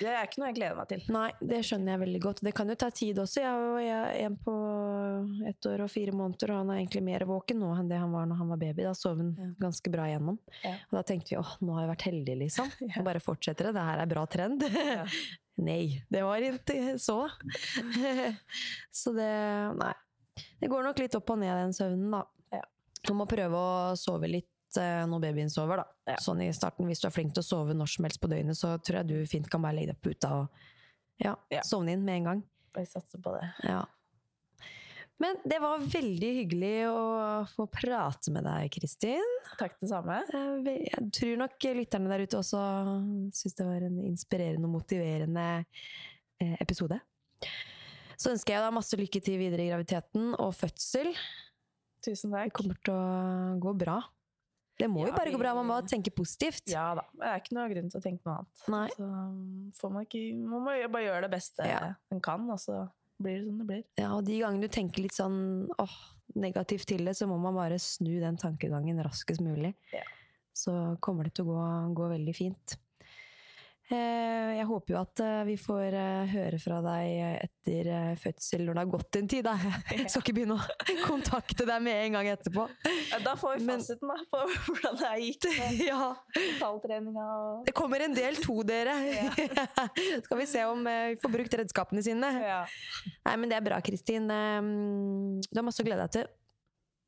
B: Det er ikke noe jeg gleder meg til.
A: Nei, det skjønner jeg veldig godt. Det kan jo ta tid også. Jeg har en på ett år og fire måneder, og han er egentlig mer våken nå enn det han var når han var baby. Da sov han
B: Ja.
A: ganske bra igjennom.
B: Ja.
A: Og da tenkte vi åh, nå har jeg vært heldig, liksom.
B: Ja.
A: Bare fortsetter det. Det her er bra trend. Nei, det var ikke så. så det Nei. Det går nok litt opp og ned, den søvnen, da.
B: Ja.
A: Du må prøve å sove litt eh, når babyen sover, da.
B: Ja.
A: Sånn i starten. Hvis du er flink til å sove når som helst på døgnet, så tror jeg du fint kan bare legge deg på puta og ja,
B: Ja.
A: sovne inn med en gang.
B: Jeg satser på det.
A: Ja. Men det var veldig hyggelig å få prate med deg, Kristin.
B: Takk det samme.
A: Jeg tror nok lytterne der ute også syns det var en inspirerende og motiverende eh, episode. Så ønsker jeg deg masse lykke til videre i graviditeten og fødsel.
B: Tusen
A: Det kommer til å gå bra. Det må
B: Ja,
A: jo bare gå bra, man må tenke positivt.
B: Ja da. Det er ikke noe grunn til å tenke noe annet.
A: Nei.
B: Så um, får man ikke Man må bare gjøre det beste
A: Ja.
B: en kan, og så blir det som det blir.
A: Ja, og de gangene du tenker litt sånn åh, negativt til det, så må man bare snu den tankegangen raskest mulig.
B: Ja.
A: Så kommer det til å gå, gå veldig fint. Eh, Jeg håper jo at eh, vi får eh, høre fra deg etter fødsel når det har gått en tid. Da. Jeg skal ikke begynne å kontakte deg med en gang etterpå.
B: Ja, Da får vi fasiten da, på hvordan det gikk med
A: Ja,
B: mentaltreninga. Og...
A: Det kommer en del to, dere. Skal vi se om vi får brukt redskapene sine.
B: Ja.
A: Nei, men det er bra, Kristin. Eh, Du har masse å glede deg til.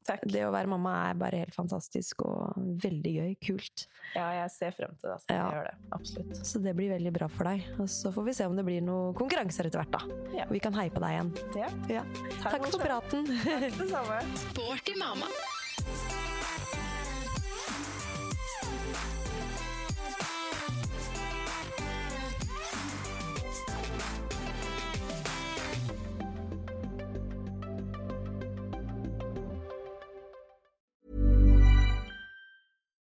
B: Takk.
A: Det å være mamma er bare helt fantastisk og veldig gøy. Kult.
B: Ja, jeg ser frem til det. Så,
A: Ja.
B: Jeg gjør det. Absolutt.
A: Så det blir veldig bra for deg. Og så får vi se om det blir noen konkurranser etter hvert, da.
B: Ja.
A: Og vi kan heie på deg igjen.
B: Ja.
A: Ja. Takk for praten.
B: Takk det samme.
F: Sporty mamma.